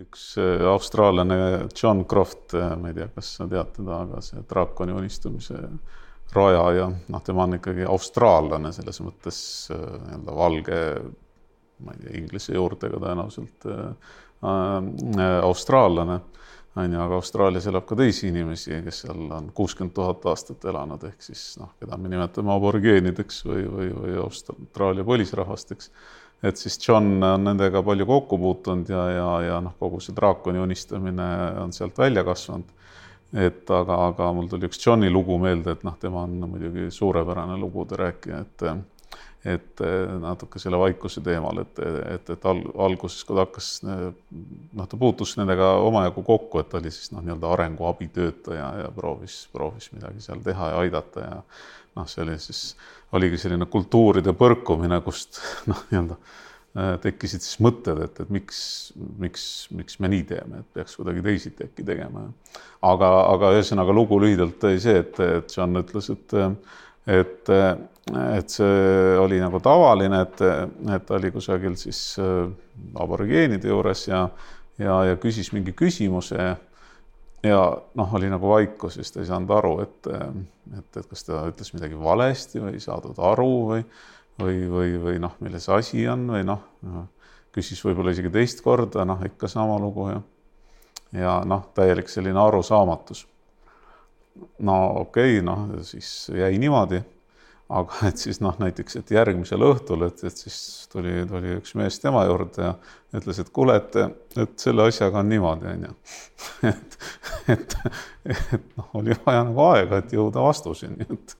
üks äh, austraallane John Croft, äh, ma ei tea, kas sa tead teda, aga see draakoni unistamise rajaja, noh, tema on ikkagi austraallane selles mõttes äh, nii-öelda valge, ma ei tea, inglise juurtega tõenäoliselt äh, äh, austraallane on ju, aga Austraalias elab ka teisi inimesi, kes seal on kuuskümmend tuhat aastat elanud, ehk siis noh, keda me nimetame aborgeenideks või, või, või Austraalia põlisrahvasteks et siis John on nendega palju kokku puutunud ja, ja, ja noh, kogu see draakoni unistamine on sealt välja kasvanud. et aga, aga mul tuli üks Johni lugu meelde, et noh, tema on muidugi suurepärane lugude rääkija, et et natuke selle vaikuse teemal, et, et, et al-, alguses, kui ta hakkas, noh, ta puutus nendega omajagu kokku, et ta oli siis noh, nii-öelda arenguabitöötaja ja proovis, proovis midagi seal teha ja aidata ja noh, see oli siis, oligi selline kultuuride põrkumine, kust noh, nii-öelda äh, tekkisid siis mõtted, et, et miks, miks, miks me nii teeme, et peaks kuidagi teisiti äkki tegema. aga, aga ühesõnaga lugu lühidalt oli see, et, et John ütles, et, et, et see oli nagu tavaline, et, et ta oli kusagil siis äh, aborigeenide juures ja, ja, ja küsis mingi küsimuse ja noh, oli nagu vaikus, siis ta ei saanud aru, et, et, et kas ta ütles midagi valesti või ei saadud aru või, või, või, või noh, milles asi on või noh, küsis võib-olla isegi teist korda, noh, ikka sama lugu ja, ja noh, täielik selline arusaamatus. no okei okay,, noh, siis jäi niimoodi aga et siis noh, näiteks, et järgmisel õhtul, et, et siis tuli, tuli üks mees tema juurde ja ütles, et kuule, et, et selle asjaga on niimoodi, on ju. et, et, et noh, oli vaja nagu aega, et jõuda vastuseni, et.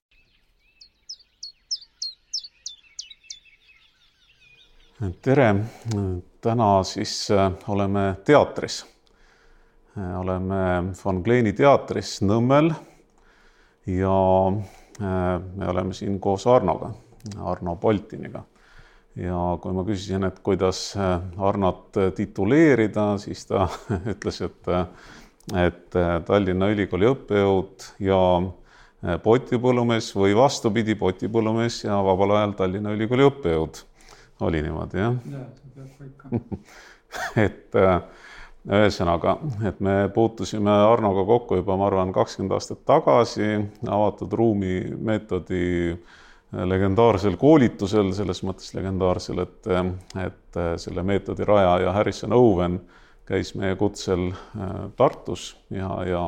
tere, täna siis äh, oleme teatris. Äh, oleme Von Kleini teatris Nõmmel ja me oleme siin koos Arnoga, Arno Boltiniga. ja kui ma küsisin, et kuidas äh, Arnot tituleerida, siis ta ütles, et, et äh, Tallinna Ülikooli õppejõud ja potipõllumees või vastupidi, potipõllumees ja vabal ajal Tallinna Ülikooli õppejõud. oli niimoodi, jah? jaa, see peab paika et ühesõnaga, et me puutusime Arnoga kokku juba, ma arvan, kakskümmend aastat tagasi avatud ruumi meetodi legendaarsel koolitusel, selles mõttes legendaarsel, et, et selle meetodi rajaja Harrison Owen käis meie kutsel äh, Tartus ja, ja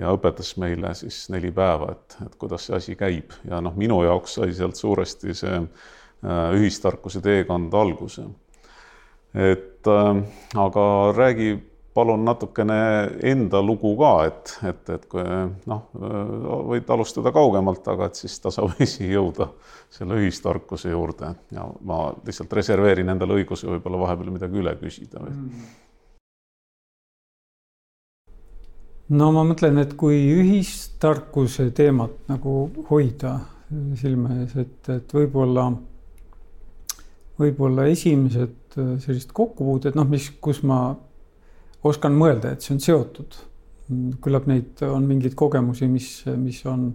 ja õpetas meile siis neli päeva, et, et kuidas see asi käib. Ja noh, minu jaoks sai sealt suuresti see ühistarkuse teekond alguse et äh, aga räägi palun natukene enda lugu ka, et, et, et kui noh, võid alustada kaugemalt, aga et siis tasapisi jõuda selle ühistarkuse juurde ja ma lihtsalt reserveerin endale õiguse võib-olla vahepeal midagi üle küsida või mm. no ma mõtlen, et kui ühistarkuse teemat nagu hoida silme ees, et, et võib-olla võib-olla esimesed äh, sellised kokkupuuted, noh, mis, kus ma oskan mõelda, et see on seotud. küllap neid on mingeid kogemusi, mis, mis on,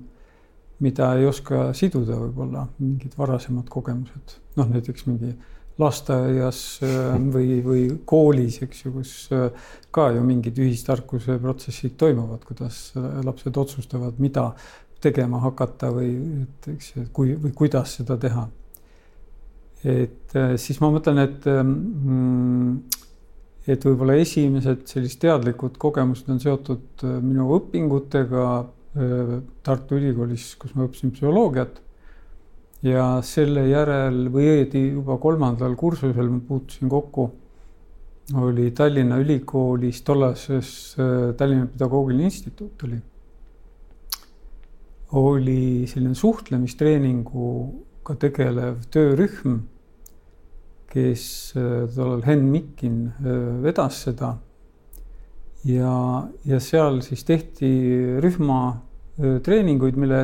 mida ei oska siduda võib-olla, mingid varasemad kogemused, noh näiteks mingi lasteaias äh, või, või koolis, eks ju, kus äh, ka ju mingid ühistarkuse protsessid toimuvad, kuidas lapsed otsustavad, mida tegema hakata või et eks, kui või kuidas seda teha et äh, siis ma mõtlen, et ähm, et võib-olla esimesed sellised teadlikud kogemused on seotud äh, minu õpingutega äh, Tartu Ülikoolis, kus ma õppisin psühholoogiat. ja selle järel või õieti juba kolmandal kursusel ma puutusin kokku, oli Tallinna Ülikoolis tollases Tallinna Pedagoogiline Instituut oli, oli selline suhtlemistreeningu ka tegelev töörühm, kes äh, tollal Henn Mikkin äh, vedas seda. ja, ja seal siis tehti rühma äh, mille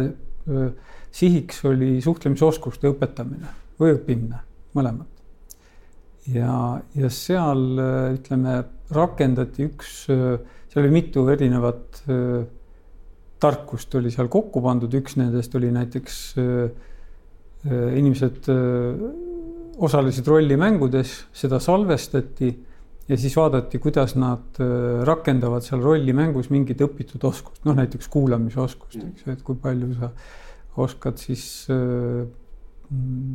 sihiks oli suhtlemisoskuste õpetamine või õppimine, mõlemat. ja, ja seal ütleme, rakendati üks, seal oli mitu erinevat tarkust oli seal kokku pandud, üks nendest oli näiteks Äh, inimesed äh, osalesid rollimängudes, seda salvestati ja siis vaadati, kuidas nad äh, rakendavad seal rollimängus mingit õpitud oskust, noh näiteks kuulamisoskust, eks ju, et kui palju sa oskad siis äh, mm,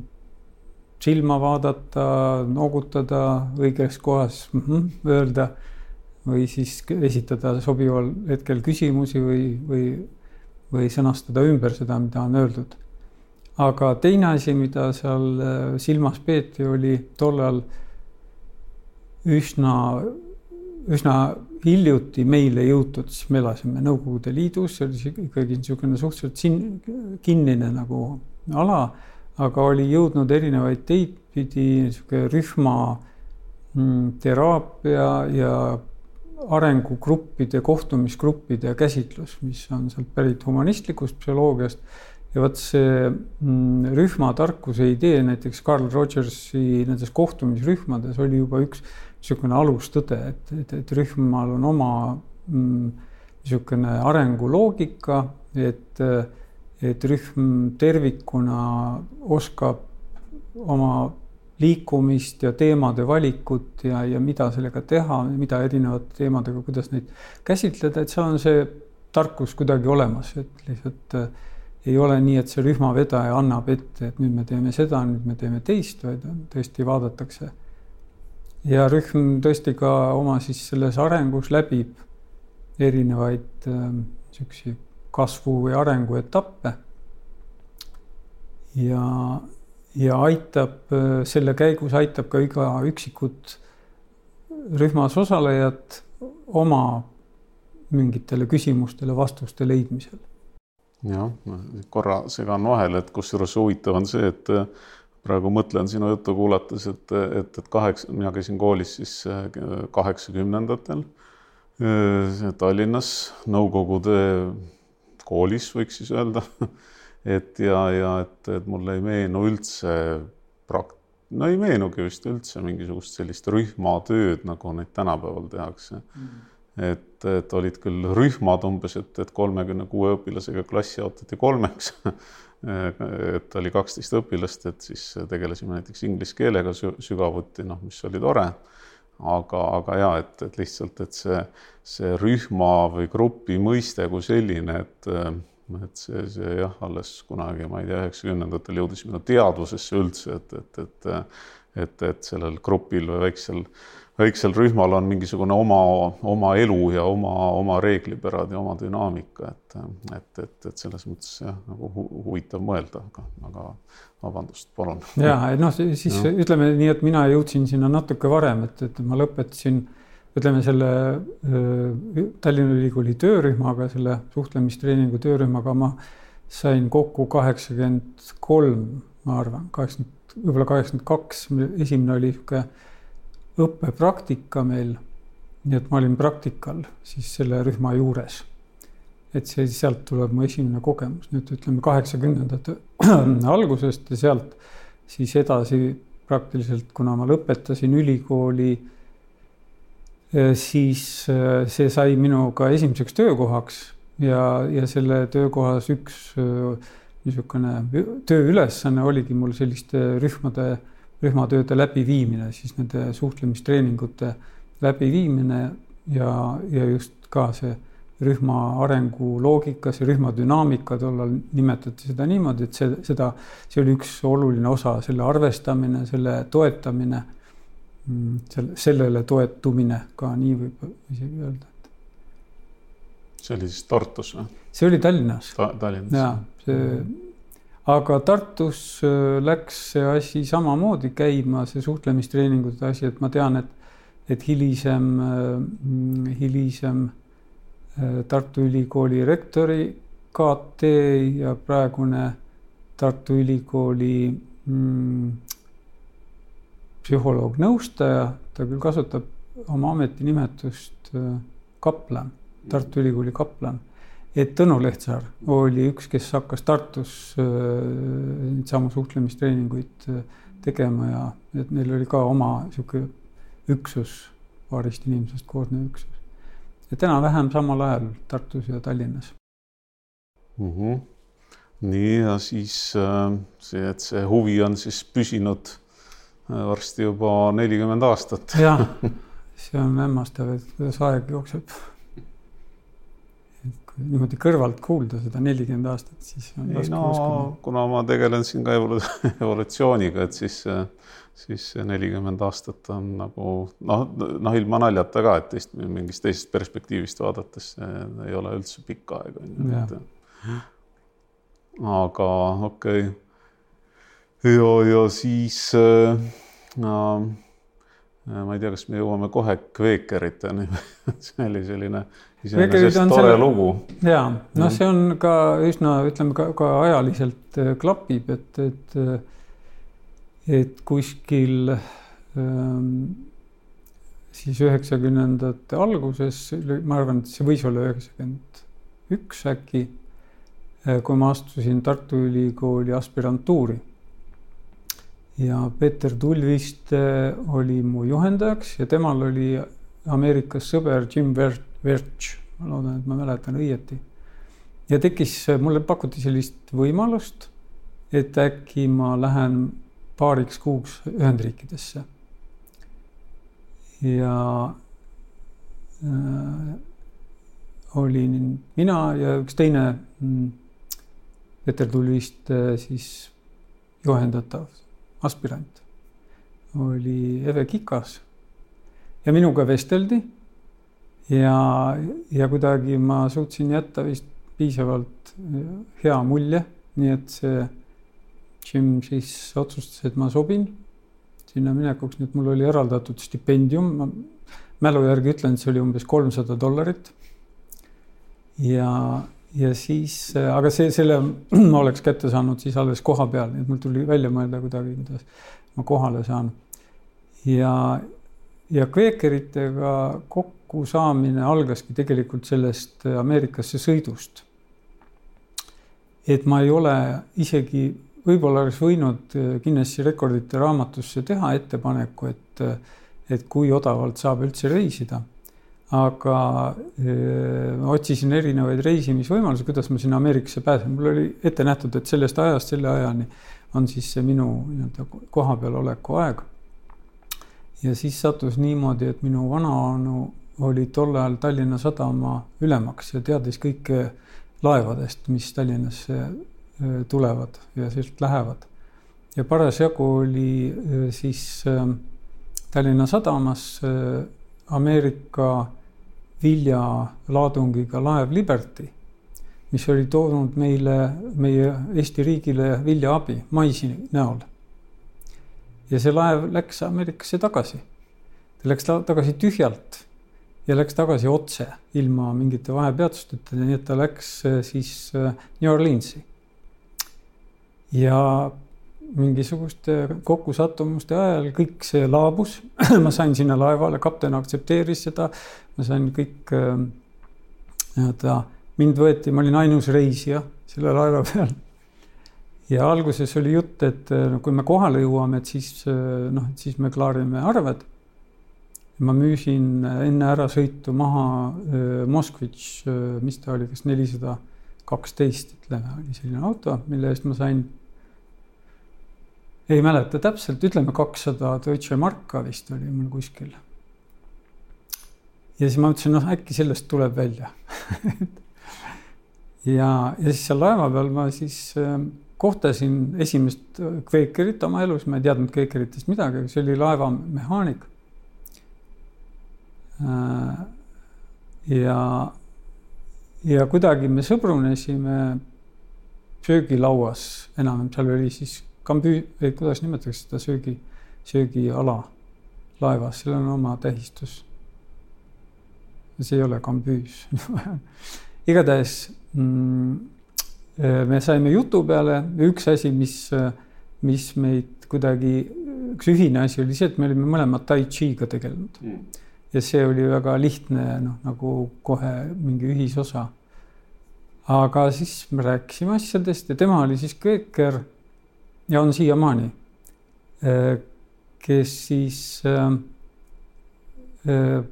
silma vaadata, noogutada õiges kohas mm, -hmm, öelda või siis esitada sobival hetkel küsimusi või, või, või sõnastada ümber seda, mida on öeldud. Aga teine asi, mida seal äh, silmas peeti, oli tollal üsna, üsna hiljuti meile jõutud, siis me elasime Nõukogude Liidus, see oli ikkagi niisugune suhteliselt siin kinnine nagu ala, aga oli jõudnud erinevaid teid pidi niisugune rühma mm, teraapia ja arengugruppide, kohtumisgruppide käsitlus, mis on sealt pärit humanistlikust psühholoogiast. Ja vot see mm, rühmatarkuse idee näiteks Carl Rogersi nendes kohtumisrühmades oli juba üks niisugune alustõde, et, et, et rühmal on oma mm, niisugune arenguloogika, et, et rühm tervikuna oskab oma liikumist ja teemade valikut ja, ja mida sellega teha, mida erinevate teemadega, kuidas neid käsitleda, et seal on see tarkus kuidagi olemas, et lihtsalt äh, ei ole nii, et see rühmavedaja annab ette, et nüüd me teeme seda, nüüd me teeme teist, vaid tõesti vaadatakse ja rühm tõesti ka oma siis selles arengus läbib erinevaid niisuguseid äh, kasvu või arenguetappe. ja, ja aitab äh, selle käigus aitab ka iga üksikut rühmas osalejat oma mingitele küsimustele vastuste leidmisel. Jah, korra segan vahele, et kusjuures huvitav on see, et praegu mõtlen sinu juttu kuulates, et, et, et kaheksa, mina käisin koolis siis äh, kaheksakümnendatel äh, Tallinnas Nõukogude koolis, võiks siis öelda. et ja, ja et, et mulle ei meenu üldse prakt-, no ei meenugi vist üldse mingisugust sellist rühmatööd, nagu neid tänapäeval tehakse mm. Et, et olid küll rühmad umbes, et, et kolmekümne kuue õpilasega klass jaotati kolmeks et oli kaksteist õpilast, et siis tegelesime näiteks inglise keelega sügavuti, noh, mis oli tore. aga, aga ja et, et lihtsalt, et see, see rühma või grupi mõiste kui selline, et, et see, see jah, alles kunagi, ma ei tea, üheksakümnendatel jõudis minu teadvusesse üldse, et, et, et, et, et sellel grupil või väiksel väiksel rühmal on mingisugune oma, oma elu ja oma, oma reeglipärad ja oma dünaamika, et, et, et, et selles mõttes jah, nagu hu huvitav mõelda, aga, aga vabandust, palun. ja, et noh, siis ja. ütleme nii, et mina jõudsin sinna natuke varem, et, et ma lõpetasin ütleme selle Tallinna Ülikooli töörühmaga, selle suhtlemistreeningu töörühmaga ma sain kokku kaheksakümmend kolm, ma arvan, kaheksakümmend, võib-olla kaheksakümmend kaks, esimene oli niisugune õppepraktika meil. nii et ma olin praktikal siis selle rühma juures. et see, sealt tuleb mu esimene kogemus, nüüd ütleme kaheksakümnendate algusest ja sealt siis edasi praktiliselt, kuna ma lõpetasin ülikooli, eh, siis eh, see sai minuga esimeseks töökohaks ja, ja selle töökohas üks eh, niisugune tööülesanne oligi mul selliste rühmade rühmatööde läbiviimine, siis nende suhtlemistreeningute läbiviimine ja, ja just ka see rühma arenguloogika, see rühma dünaamika, tollal nimetati seda niimoodi, et see, seda, see oli üks oluline osa, selle arvestamine, selle toetamine, mm, selle, sellele toetumine ka nii võib isegi öelda. see oli siis Tartus või? see oli Tallinnas Ta. Tallinnas. jaa, see mm aga Tartus äh, läks see asi samamoodi käima, see suhtlemistreeningute asi, et ma tean, et, et hilisem, äh, hilisem äh, Tartu Ülikooli rektori KT ja praegune Tartu Ülikooli mm, psühholoog-nõustaja, ta küll kasutab oma ametinimetust kaplan, Tartu Ülikooli kaplan et Tõnu Lehtsaar oli üks, kes hakkas Tartus äh, neid samu suhtlemistreeninguid äh, tegema ja et neil oli ka oma sihuke üksus, paarist inimesest koosnev üksus. et enam-vähem samal ajal Tartus ja Tallinnas mm. -hmm. nii ja siis äh, see, et see huvi on siis püsinud varsti juba nelikümmend aastat. jah, see on hämmastav, et kuidas aeg jookseb. Niimoodi kõrvalt kuulda seda nelikümmend aastat, siis on ei no kuna ma tegelen siin ka evolu-, evolutsiooniga, et siis, siis see nelikümmend aastat on nagu noh, noh ilma naljata ka, et teist mingist teisest perspektiivist vaadates ei ole üldse pikk aeg on ju, aga okei. Okay ja, ja siis äh, äh, ma ei tea, kas me jõuame kohe kveekeriteni see oli selline iseenesest tore selle... lugu. ja noh, see on ka üsna, ütleme ka, ka ajaliselt äh, klapib, et, et äh, et kuskil ähm, siis üheksakümnendate alguses, ma arvan, et see võis olla üheksakümmend üks äkki, äh, kui ma astusin Tartu Ülikooli aspirantuuri ja Peeter Tulviste oli mu juhendajaks ja temal oli Ameerikas sõber Jim Verch, ma loodan, et ma mäletan õieti. ja tekkis, mulle pakuti sellist võimalust, et äkki ma lähen paariks kuuks Ühendriikidesse. ja äh, olin mina ja üks teine mm, Peeter Tulviste siis juhendatav aspirant oli Eve Kikas ja minuga vesteldi. ja, ja kuidagi ma suutsin jätta vist piisavalt hea mulje, nii et see Jim siis otsustas, et ma sobin sinna minekuks, nii et mul oli eraldatud stipendium, ma mälu järgi ütlen, et see oli umbes kolmsada dollarit. ja ja siis, äh, aga see, selle ma oleks kätte saanud siis alles koha peal, nii et mul tuli välja mõelda kuidagi, kuidas ma kohale saan. ja, ja kveekeritega kokkusaamine algaski tegelikult sellest Ameerikasse sõidust. et ma ei ole isegi, võib-olla oleks võinud Guinessi rekordite raamatusse teha ettepaneku, et, et kui odavalt saab üldse reisida aga öö, otsisin erinevaid reisimisvõimalusi, kuidas ma sinna Ameerikasse pääsen, mul oli ette nähtud, et sellest ajast selle ajani on siis see minu nii-öelda kohapeal oleku aeg. ja siis sattus niimoodi, et minu vanaonu oli tol ajal Tallinna Sadama ülemaks ja teadis kõike laevadest, mis Tallinnasse tulevad ja sealt lähevad. ja parasjagu oli siis Tallinna Sadamas Ameerika viljalaadungiga laev Liberty, mis oli toonud meile, meie Eesti riigile viljaabi maisi näol. ja see laev läks Ameerikasse tagasi. ta läks tagasi tühjalt ja läks tagasi otse, ilma mingite vahepeatusteta, nii et ta läks äh, siis äh, New Orleansi. ja mingisuguste kokkusattumuste ajal kõik see laabus ma sain sinna laevale, kapten aktsepteeris seda. Ma sain kõik äh, nii-öelda, mind võeti, ma olin ainus reisija selle laeva peal. ja alguses oli jutt, et äh, no kui me kohale jõuame, et siis äh, noh, et siis me klaarime arved. ma müüsin enne ärasõitu maha Moskvitš, mis ta oli, kas nelisada kaksteist, ütleme, oli selline auto, mille eest ma sain ei mäleta täpselt, ütleme kakssada Deutsche Marka vist oli mul kuskil. Ja siis ma mõtlesin, noh, äkki sellest tuleb välja ja, ja siis seal laeva peal ma siis äh, kohtasin esimest kveikerit oma elus, ma ei teadnud kveikeritest midagi, see oli laevamehaanik äh,. ja, ja kuidagi me sõbrunesime söögilauas enam, seal oli siis kambüü, või kuidas nimetatakse seda söögi, söögiala laevas, sellel on oma tähistus. See ei ole kambüüs igatahes mm, me saime jutu peale, üks asi, mis, mis meid kuidagi, üks ühine asi oli see, et me olime mõlemad tai chi'ga tegelenud mm. ja see oli väga lihtne, noh, nagu kohe mingi ühisosa. aga siis me rääkisime asjadest ja tema oli siis kööker ja on siiamaani, äh, kes siis äh, äh,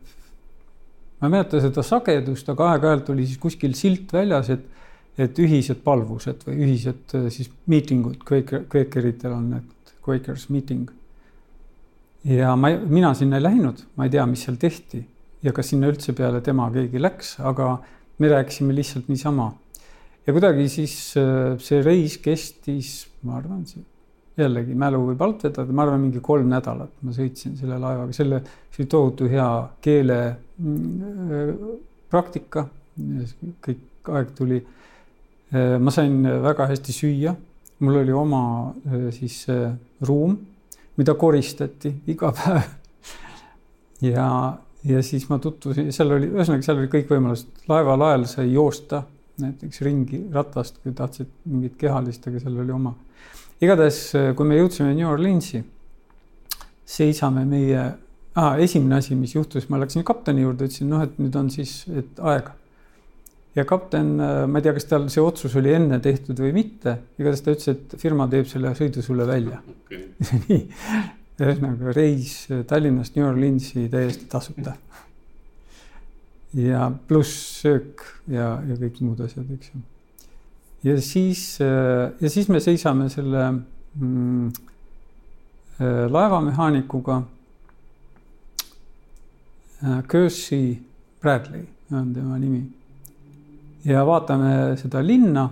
ma ei mäleta seda sagedust, aga aeg-ajalt oli siis kuskil silt väljas, et, et ühised palvused või ühised siis miitingud, Quaker, Quakeritel on need Quakers meeting. ja ma, mina sinna ei läinud, ma ei tea, mis seal tehti ja kas sinna üldse peale tema keegi läks, aga me rääkisime lihtsalt niisama. ja kuidagi siis äh, see reis kestis, ma arvan, jällegi mälu võib alt vedada, ma arvan, mingi kolm nädalat ma sõitsin selle laevaga, selle, see oli tohutu hea keele mm, äh, kõik aeg tuli. Äh, ma sain väga hästi süüa, mul oli oma siis ruum mida koristati iga päev. ja, ja siis ma tutvusin, seal oli, ühesõnaga, seal oli kõik võimalused, laeva-lael sai joosta näiteks ringi ratast, kui tahtsid mingit kehalist, aga seal oli oma. Igatahes, kui me jõudsime New Orleansi, seisame meie ah,, esimene asi, mis juhtus, ma läksin kapteni juurde, ütlesin, noh, et nüüd on siis, et aeg ja kapten, ma ei tea, kas tal see otsus oli enne tehtud või mitte, igatahes ta ütles, et firma teeb selle sõidu sulle välja okay. nii, ühesõnaga reis Tallinnast New Orleansi täiesti tasuta. ja pluss söök ja, ja kõik muud asjad, eks ju. Ja siis, ja siis me seisame selle mm, laevamehaanikuga. Kersey Bradley on tema nimi ja vaatame seda linna.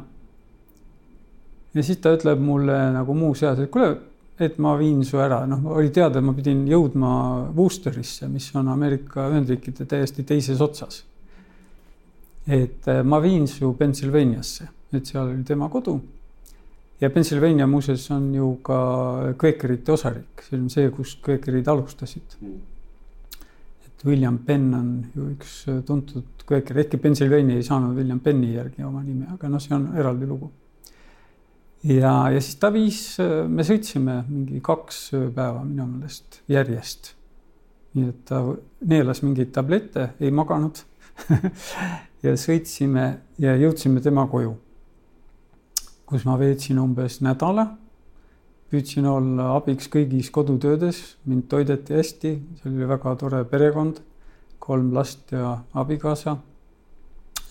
ja siis ta ütleb mulle nagu muuseas, et kuule, et ma viin su ära, noh, oli teada, et ma pidin jõudma Worcesterisse, mis on Ameerika Ühendriikide täiesti teises otsas. et ma viin su Pennsylvaniasse, et seal oli tema kodu. ja Pennsylvania muuseas on ju ka kveekerite osariik, see on see, kus kveekerid alustasid mm William Penn on ju üks tuntud kveeker, ehkki Pennsylvania ei saanud William Penni järgi oma nime, aga noh, see on eraldi lugu. ja, ja siis ta viis, me sõitsime mingi kaks päeva minu meelest järjest. nii et ta neelas mingeid tablette, ei maganud ja sõitsime ja jõudsime tema koju, kus ma veetsin umbes nädala. Püüdsin olla abiks kõigis kodutöödes, mind toideti hästi, see oli väga tore perekond, kolm last ja abikaasa.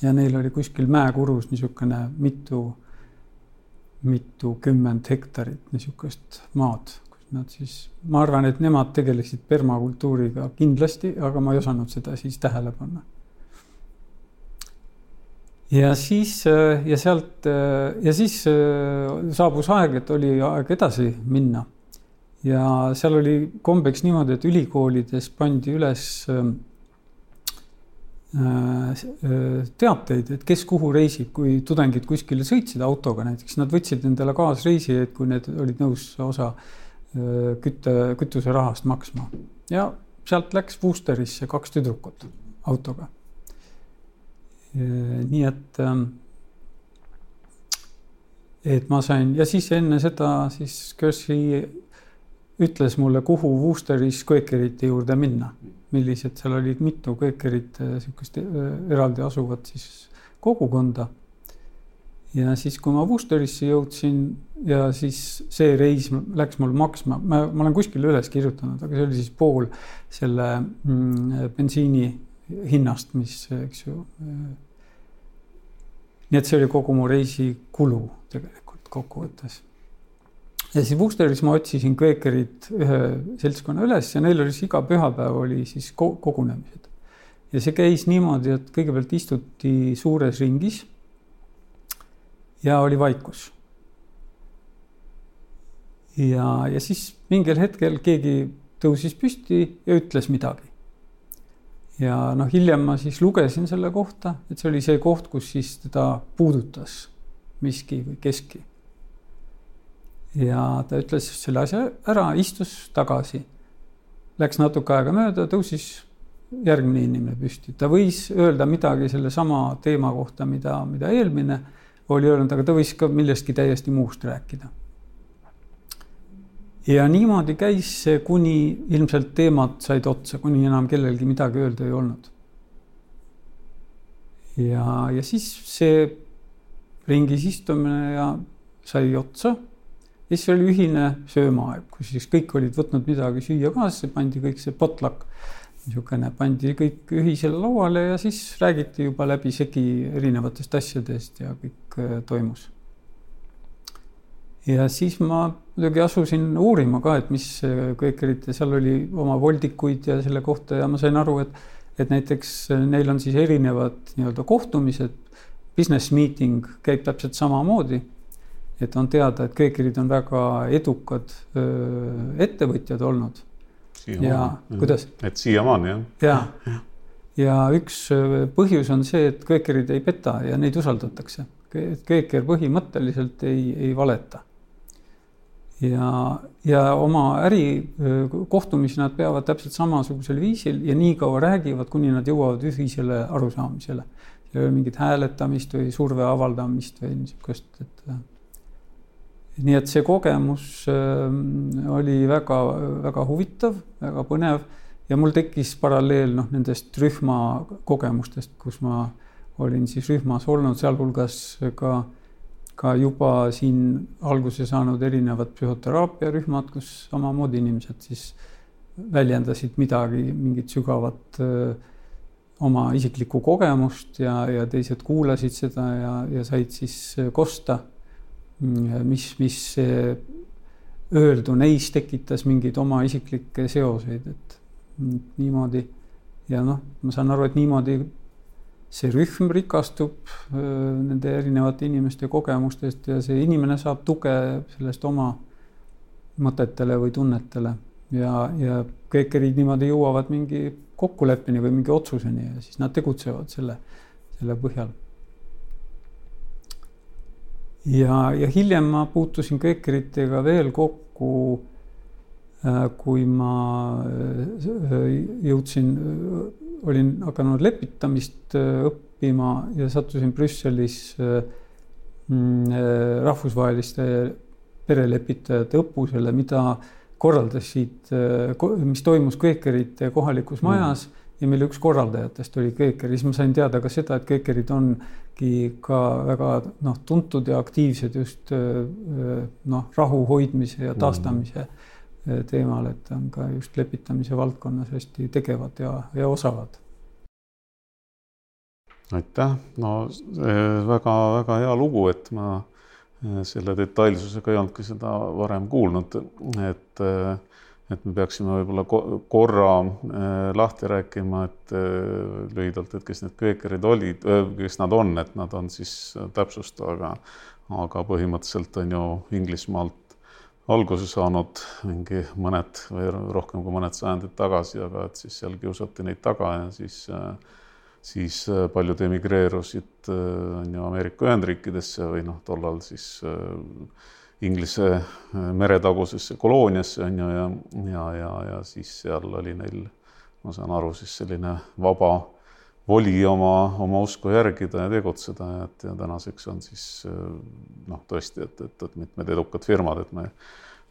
ja neil oli kuskil mäekurus niisugune mitu, mitukümmend hektarit niisugust maad, kus nad siis, ma arvan, et nemad tegelesid permakultuuriga kindlasti, aga ma ei osanud seda siis tähele panna ja siis äh, ja sealt äh, ja siis äh, saabus aeg, et oli aeg edasi minna. ja seal oli kombeks niimoodi, et ülikoolides pandi üles teateid, et kes kuhu reisib, kui tudengid kuskile sõitsid autoga näiteks, nad võtsid endale kaasreisijaid, kui need olid nõus osa kütte, kütuserahast maksma. Ja sealt läks Worcesterisse kaks tüdrukut autoga nii et, ähm, et ma sain ja siis enne seda siis Kersey ütles mulle, kuhu Worcesteris Quakerite juurde minna, millised seal olid mitu Quakerit sihukest äh, eraldi asuvat siis kogukonda. ja siis, kui ma Worcesterisse jõudsin ja siis see reis läks mul maksma, ma, ma olen kuskile üles kirjutanud, aga see oli siis pool selle mm, bensiini hinnast, mis, eks ju. Nii et see oli kogu mu reisi kulu tegelikult kokkuvõttes. ja siis Wusteris ma otsisin kveekerid ühe seltskonna üles ja neil oli siis iga pühapäev oli siis kogunemised. ja see käis niimoodi, et kõigepealt istuti suures ringis. ja oli vaikus. ja, ja siis mingil hetkel keegi tõusis püsti ja ütles midagi ja noh, hiljem ma siis lugesin selle kohta, et see oli see koht, kus siis teda puudutas miski või keski. ja ta ütles selle asja ära, istus tagasi. Läks natuke aega mööda, tõusis järgmine inimene püsti, ta võis öelda midagi sellesama teema kohta, mida, mida eelmine oli öelnud, aga ta võis ka millestki täiesti muust rääkida ja niimoodi käis see, kuni ilmselt teemad said otsa, kuni enam kellelgi midagi öelda ei olnud. ja, ja siis see ringis istumine ja sai otsa. ja siis oli ühine söömaaeg, kus siis kõik olid võtnud midagi süüa kaasa, pandi kõik see potluck, niisugune, pandi kõik ühisele lauale ja siis räägiti juba läbisegi erinevatest asjadest ja kõik äh, toimus ja siis ma muidugi asusin uurima ka, et mis Quakerit ja seal oli oma voldikuid ja selle kohta ja ma sain aru, et, et näiteks neil on siis erinevad nii-öelda kohtumised. Business meeting käib täpselt samamoodi. et on teada, et Quakerid on väga edukad öö, ettevõtjad olnud. ja kuidas? et siiamaani jah? ja, ja ja üks põhjus on see, et Quakerid ei peta ja neid usaldatakse. Quaker põhimõtteliselt ei, ei valeta ja, ja oma ärikohtumisi nad peavad täpselt samasugusel viisil ja nii kaua räägivad, kuni nad jõuavad ühisele arusaamisele. ei ole mingit hääletamist või surve avaldamist või niisugust, et. nii et see kogemus oli väga-väga huvitav, väga põnev ja mul tekkis paralleel noh, nendest rühmakogemustest, kus ma olin siis rühmas olnud, sealhulgas ka ka juba siin alguse saanud erinevad psühhoteraapiarühmad, kus samamoodi inimesed siis väljendasid midagi, mingit sügavat öö, oma isiklikku kogemust ja, ja teised kuulasid seda ja, ja said siis kosta, mis, mis öeldu neis tekitas mingeid oma isiklikke seoseid, et niimoodi. ja noh, ma saan aru, et niimoodi see rühm rikastub nende erinevate inimeste kogemustest ja see inimene saab tuge sellest oma mõtetele või tunnetele ja, ja kõik niimoodi jõuavad mingi kokkuleppeni või mingi otsuseni ja siis nad tegutsevad selle, selle põhjal. ja, ja hiljem ma puutusin köökeritega veel kokku, kui ma jõudsin olin hakanud lepitamist äh, õppima ja sattusin Brüsselis äh, mm, äh, rahvusvaheliste perelepitajate õppusele, mida korraldasid, mis toimus Kveekerite kohalikus mm. majas mm. ja mille üks korraldajatest oli Kveeker ja siis ma sain teada ka seda, et Kveekerid ongi ka väga noh, tuntud ja aktiivsed just noh, rahu hoidmise ja taastamise mm teemal, et on ka just lepitamise valdkonnas hästi tegevad ja, ja osavad. aitäh, no väga-väga hea lugu, et ma eh, selle detailsusega ei olnudki seda varem kuulnud, et et me peaksime võib-olla korra eh, lahti rääkima, et eh, lühidalt, et kes need köökerid olid, kes nad on, et nad on siis täpsusta, aga aga põhimõtteliselt on ju Inglismaalt alguse saanud mingi mõned või rohkem kui mõned sajandid tagasi, aga et siis seal kiusati neid taga ja siis, siis paljud emigreerusid on ju Ameerika Ühendriikidesse või noh, tollal siis Inglise meretagusesse kolooniasse on ju ja, ja, ja, ja siis seal oli neil, ma saan aru, siis selline vaba voli oma, oma usku järgida ja tegutseda, et ja tänaseks on siis noh, tõesti, et, et, et mitmed edukad firmad, et me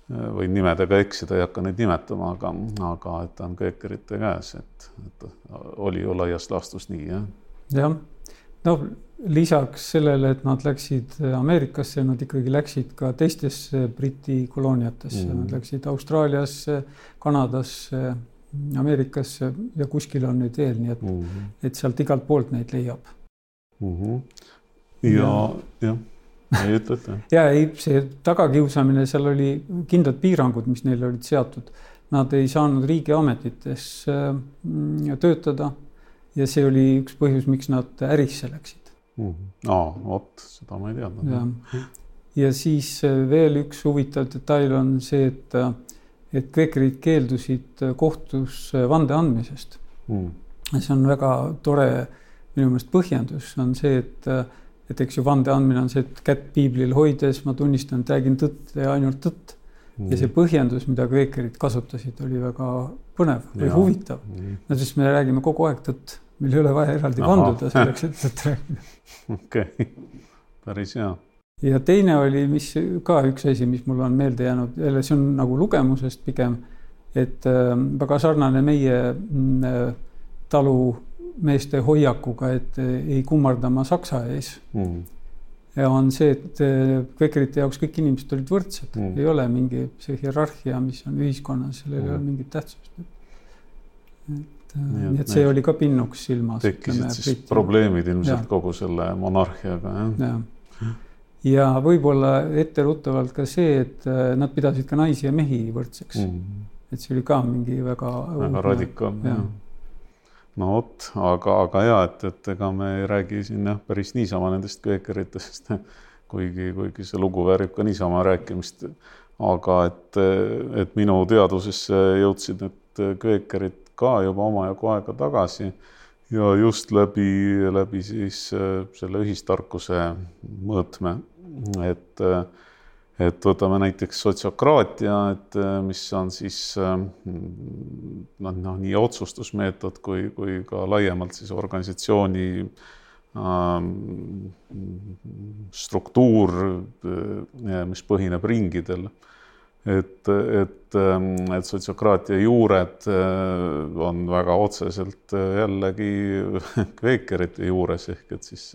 võin nimedega eksida, ei hakka neid nimetama, aga, aga et ta on köökerite käes, et, et oli ju laias laastus nii, jah. jah, no lisaks sellele, et nad läksid Ameerikasse, nad ikkagi läksid ka teistesse Briti kolooniatesse mm, -hmm. nad läksid Austraaliasse, Kanadasse Ameerikasse ja kuskil on neid veel, nii et mm, -hmm. et sealt igalt poolt neid leiab mm. -hmm. ja, jah ei ütle, ütle. ja ei, see tagakiusamine, seal oli kindlad piirangud, mis neile olid seatud. Nad ei saanud riigiametites äh, töötada ja see oli üks põhjus, miks nad ärisse läksid mm. -hmm. aa, vot seda ma ei teadnud. ja siis äh, veel üks huvitav detail on see, et äh, et kvekerid keeldusid kohtus vande andmisest. Mm.. see on väga tore minu meelest põhjendus on see, et, et eks ju vande andmine on see, et kätt piiblil hoides ma tunnistan, et räägin tõtt ja ainult tõtt. Mm.. ja see põhjendus, mida kvekerid kasutasid, oli väga põnev või ja. huvitav. Mm.. no siis me räägime kogu aeg tõtt, meil ei ole vaja eraldi vanduda selleks, et tõtt rääkida. okei. Päris hea ja teine oli, mis ka üks asi, mis mul on meelde jäänud, jälle see on nagu lugemusest pigem, et äh, väga sarnane meie äh, talumeeste hoiakuga, et äh, ei kummardama saksa ees mm. ja on see, et äh, kvekerite jaoks kõik inimesed olid võrdsed mm., ei ole mingi see hierarhia, mis on ühiskonnas, sellel mm. ei ole mm. mingit tähtsust. et äh, nii et see oli ka pinnuks silmas. tekkisid siis probleemid ilmselt ja. kogu selle monarhiaga, jah ja ja võib-olla etteruttavalt ka see, et äh, nad pidasid ka naisi ja mehi võrdseks mm. -hmm. et see oli ka mingi väga. väga radikaalne no vot, aga, aga ja et, et ega me ei räägi siin jah, päris niisama nendest kveekeritest, kuigi, kuigi see lugu väärib ka niisama rääkimist. aga et, et minu teadvusesse jõudsid need kveekerid ka juba omajagu aega tagasi ja just läbi, läbi siis selle ühistarkuse mõõtme et, et võtame näiteks sotsiokraatia, et mis on siis noh, noh nii otsustusmeetod kui, kui ka laiemalt siis organisatsiooni ähm, struktuur, mis põhineb ringidel. Et, et, et sotsiokraatia juured on väga otseselt jällegi kveekerite juures ehk et siis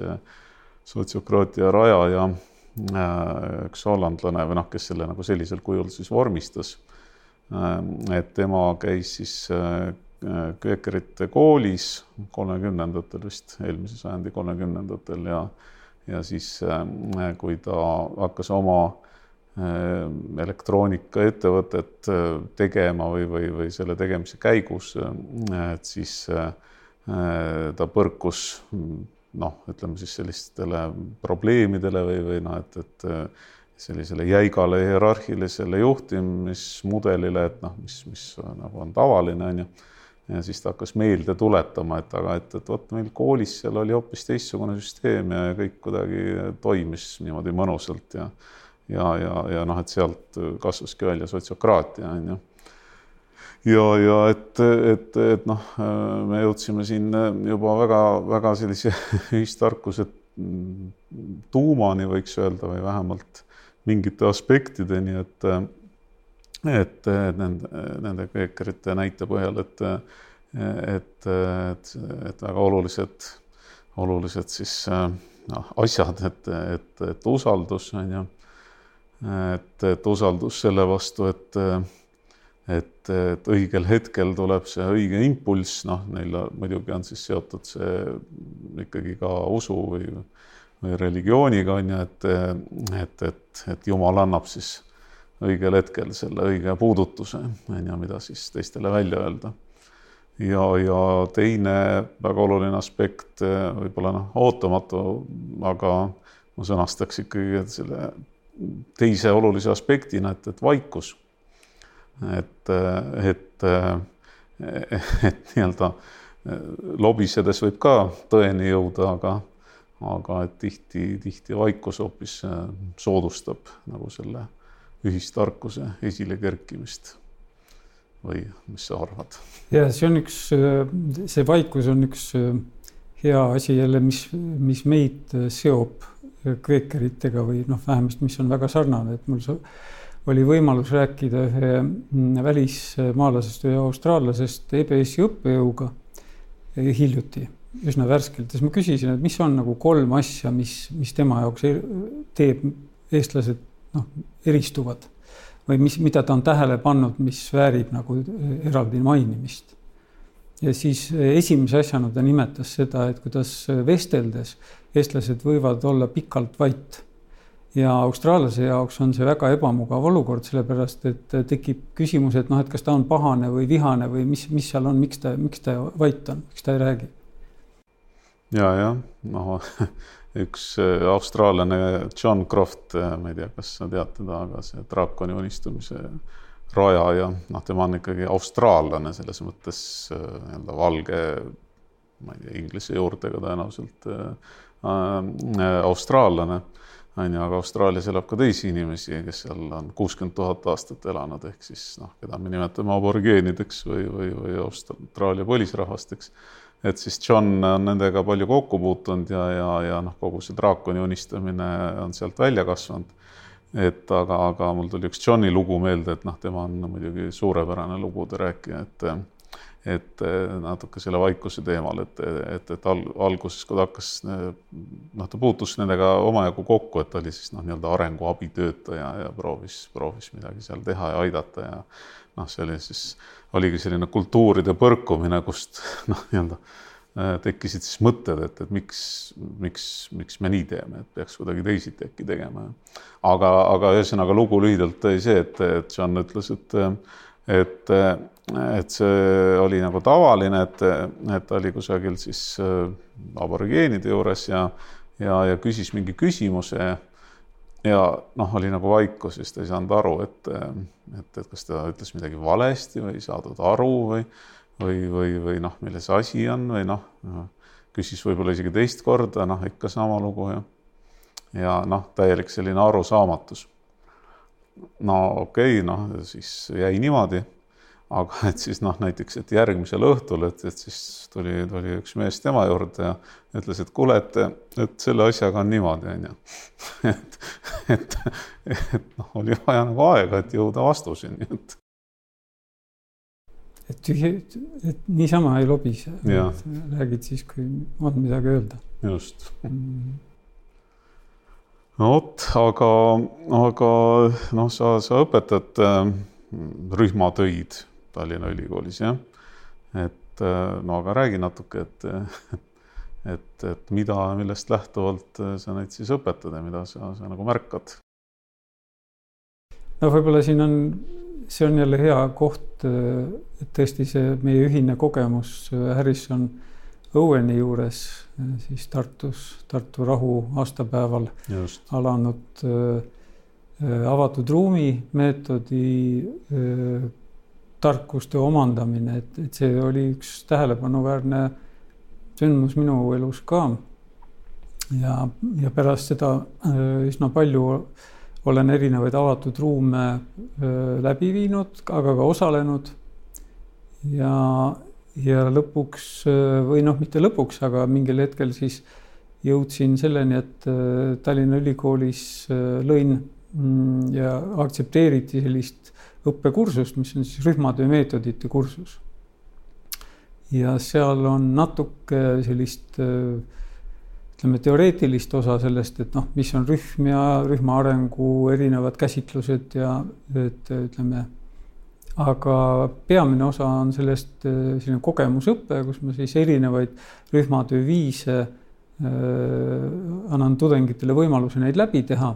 sotsiokraatia rajaja üks hollandlane või noh, kes selle nagu sellisel kujul siis vormistas. Äh, et tema käis siis äh, Kvekerite koolis kolmekümnendatel vist, eelmise sajandi kolmekümnendatel ja, ja siis kui ta hakkas oma elektroonikaettevõtet tegema või, või, või selle tegemise käigus, et siis ta põrkus noh, ütleme siis sellistele probleemidele või, või noh, et, et äh, sellisele jäigale hierarhilisele juhtimismudelile, et noh, mis, mis nagu on tavaline, on ju. ja siis ta hakkas meelde tuletama, et aga et, et vot meil koolis seal oli hoopis teistsugune süsteem ja kõik kuidagi toimis niimoodi mõnusalt ja ja, ja, ja noh, et sealt kasvaski välja sotsiokraatia, on ju ja, ja et, et, et noh, me jõudsime siin juba väga-väga sellise ühistarkuse tuumani, võiks öelda, või vähemalt mingite aspektideni, et et nende, nende kveekerite näite põhjal, et et, et, et väga olulised, olulised siis noh, asjad, et, et, et usaldus on ju, et, et usaldus selle vastu, et et, et õigel hetkel tuleb see õige impulss, noh, neil muidugi on siis seotud see ikkagi ka usu või, või religiooniga on ju, et, et, et, et Jumal annab siis õigel hetkel selle õige puudutuse, on ju, mida siis teistele välja öelda. ja, ja teine väga oluline aspekt, võib-olla noh, ootamatu, aga ma sõnastaks ikkagi selle teise olulise aspektina, et, et vaikus et, et, et nii-öelda lobisedes võib ka tõeni jõuda, aga, aga et tihti, tihti vaikus hoopis soodustab nagu selle ühistarkuse esilekerkimist. või mis sa arvad? ja see on üks, see vaikus on üks hea asi jälle, mis, mis meid seob kveekeritega või noh, vähemasti, mis on väga sarnane, et mul oli võimalus rääkida ühe mm, välismaalasest, ühe austraallasest EBS-i õppejõuga hiljuti, üsna värskelt, siis ma küsisin, et mis on nagu kolm asja, mis, mis tema jaoks er-, teeb eestlased noh, eristuvad või mis, mida ta on tähele pannud, mis väärib nagu eraldi mainimist. ja siis esimese asjana ta nimetas seda, et kuidas vesteldes eestlased võivad olla pikalt vait ja austraallase jaoks on see väga ebamugav olukord, sellepärast et tekib küsimus, et noh, et kas ta on pahane või vihane või mis, mis seal on, miks ta, miks ta vait on, miks ta ei räägi? ja, jah, noh üks äh, austraallane John Croft, äh, ma ei tea, kas sa tead teda, aga see draakoni unistamise rajaja, noh, tema on ikkagi austraallane selles mõttes äh, nii-öelda valge, ma ei tea, inglise juurtega tõenäoliselt äh, äh, austraallane on ju, aga Austraalias elab ka teisi inimesi, kes seal on kuuskümmend tuhat aastat elanud, ehk siis noh, keda me nimetame aborgeenideks või, või, või Austraalia põlisrahvasteks. et siis John on nendega palju kokku puutunud ja, ja, ja noh, kogu see draakoni unistamine on sealt välja kasvanud. et aga, aga mul tuli üks Johni lugu meelde, et noh, tema on muidugi suurepärane lugude rääkija, et et natuke selle vaikuse teemal, et, et, et al, alguses, kui ta hakkas, noh, ta puutus nendega omajagu kokku, et ta oli siis noh, nii-öelda arenguabitöötaja ja proovis, proovis midagi seal teha ja aidata ja noh, see oli siis, oligi selline kultuuride põrkumine, kust noh, nii-öelda tekkisid siis mõtted, et, et miks, miks, miks me nii teeme, et peaks kuidagi teisiti äkki tegema. aga, aga ühesõnaga lugu lühidalt oli see, et, et John ütles, et, et, et see oli nagu tavaline, et, et ta oli kusagil siis aborigeenide juures ja, ja, ja küsis mingi küsimuse ja noh, oli nagu vaikus, siis ta ei saanud aru, et, et, et kas ta ütles midagi valesti või ei saadud aru või, või, või, või noh, milles asi on või noh, küsis võib-olla isegi teist korda, noh, ikka sama lugu ja, ja noh, täielik selline arusaamatus. No okei okay,, noh, siis jäi niimoodi aga et siis noh, näiteks, et järgmisel õhtul, et, et siis tuli, tuli üks mees tema juurde ja ütles, et kuule, et, et selle asjaga on niimoodi, onju. et, et, et noh, oli vaja nagu aega, et jõuda vastuseni, et. et tühi, et niisama ei lobise, räägid siis, kui on midagi öelda. just mm no vot, aga, aga noh, sa, sa õpetad äh, rühmatöid Tallinna Ülikoolis, jah. et äh, no aga räägi natuke, et, et, et mida, millest lähtuvalt äh, sa neid siis õpetad ja mida sa, sa nagu märkad? no võib-olla siin on, see on jälle hea koht, äh, et tõesti see meie ühine kogemus Harrison Owen'i juures siis Tartus, Tartu rahu aastapäeval Just. alanud äh, avatud ruumi meetodi äh, tarkuste omandamine, et, et see oli üks tähelepanuväärne sündmus minu elus ka. ja, ja pärast seda äh, üsna palju olen erinevaid avatud ruume läbi viinud, aga ka osalenud. ja, ja lõpuks äh, või noh, mitte lõpuks, aga mingil hetkel siis jõudsin selleni, et Tallinna Ülikoolis lõin mm, ja aktsepteeriti sellist õppekursust, mis on siis rühmatöö meetodite kursus. ja seal on natuke sellist ütleme, teoreetilist osa sellest, et noh, mis on rühm ja rühma arengu erinevad käsitlused ja et ütleme, aga peamine osa on sellest selline kogemusõpe, kus ma siis erinevaid rühmatöö viise äh, annan tudengitele võimaluse neid läbi teha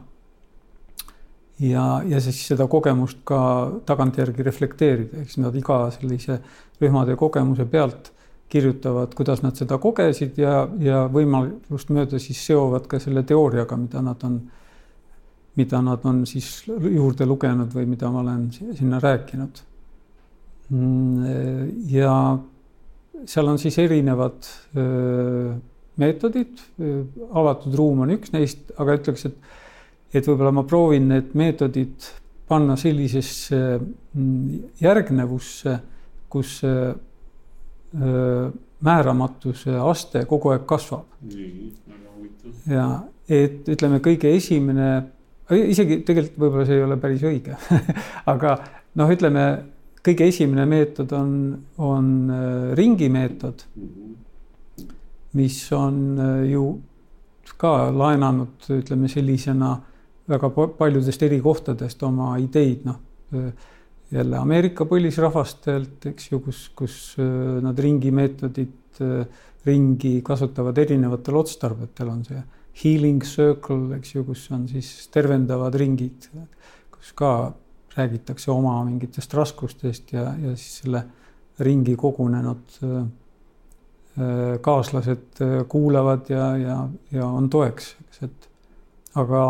ja, ja siis seda kogemust ka tagantjärgi reflekteerida, eks nad iga sellise rühmatöö kogemuse pealt kirjutavad, kuidas nad seda kogesid ja, ja võimalust mööda siis seovad ka selle teooriaga, mida nad on, mida nad on siis juurde lugenud või mida ma olen sinna rääkinud. Mm, ja seal on siis erinevad meetodid, avatud ruum on üks neist, aga ütleks, et et võib-olla ma proovin need meetodid panna sellisesse mm, järgnevusse, kus määramatuse aste kogu aeg kasvab. ja et ütleme, kõige esimene, isegi tegelikult võib-olla see ei ole päris õige aga noh, ütleme kõige esimene meetod on, on ringimeetod, mis on ju ka laenanud, ütleme sellisena väga paljudest eri kohtadest oma ideid, noh jälle Ameerika põlisrahvastelt, eks ju, kus, kus nad ringimeetodit, ringi kasutavad erinevatel otstarvetel, on see healing circle, eks ju, kus on siis tervendavad ringid, kus ka räägitakse oma mingitest raskustest ja, ja siis selle ringi kogunenud kaaslased kuulavad ja, ja, ja on toeks, eks, et aga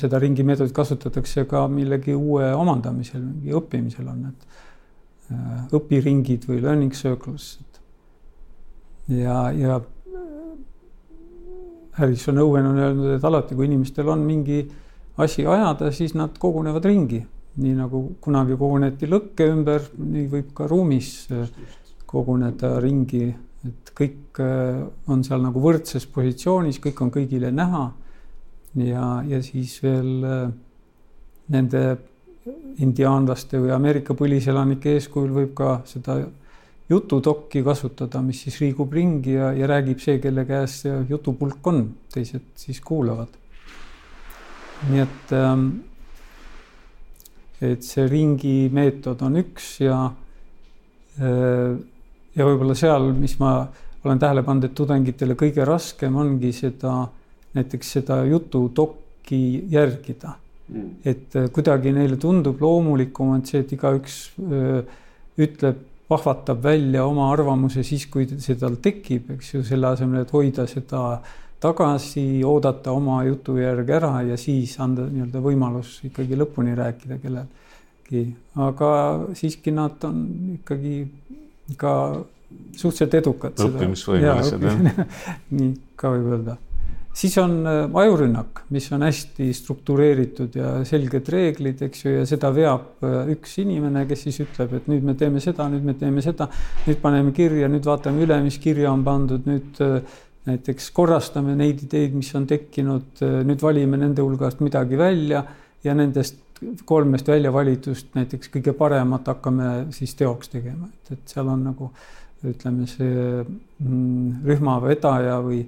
seda ringi meetodit kasutatakse ka millegi uue omandamisel, mingi õppimisel on need äh, õpiringid või learning circles. ja, ja Harrison Owen on öelnud, et alati, kui inimestel on mingi asi ajada, siis nad kogunevad ringi, nii nagu kunagi koguneti lõkke ümber, nii võib ka ruumis koguneda ringi, et kõik äh, on seal nagu võrdses positsioonis, kõik on kõigile näha. Ja, ja siis veel äh, nende indiaanlaste või Ameerika põliselanike eeskujul võib ka seda jututokki kasutada, mis siis liigub ringi ja, ja räägib see, kelle käes see jutupulk on, teised siis kuulavad. nii et, ähm, et see ringi meetod on üks ja, äh, ja võib-olla seal, mis ma olen tähele pannud, et tudengitele kõige raskem ongi seda, näiteks seda jutudokki järgida. Mm.. et äh, kuidagi neile tundub loomulikum on see, et igaüks öö, ütleb, vahvatab välja oma arvamuse siis, kui see tal tekib, eks ju, selle asemel, et hoida seda tagasi, oodata oma jutu järgi ära ja siis anda nii-öelda võimalus ikkagi lõpuni rääkida kellelgi. aga siiski nad on ikkagi ka suhteliselt edukad. õppimisvõimelised jah. nii ka võib öelda. siis on äh, ajurünnak, mis on hästi struktureeritud ja selged reeglid, eks ju, ja seda veab äh, üks inimene, kes siis ütleb, et nüüd me teeme seda, nüüd me teeme seda, nüüd paneme kirja, nüüd vaatame üle, mis kirja on pandud, nüüd äh, näiteks korrastame neid ideid, mis on tekkinud, nüüd valime nende hulgast midagi välja ja nendest kolmest välja valitust näiteks kõige paremat hakkame siis teoks tegema, et, et seal on nagu äh, ütleme, see mm, rühmavedaja või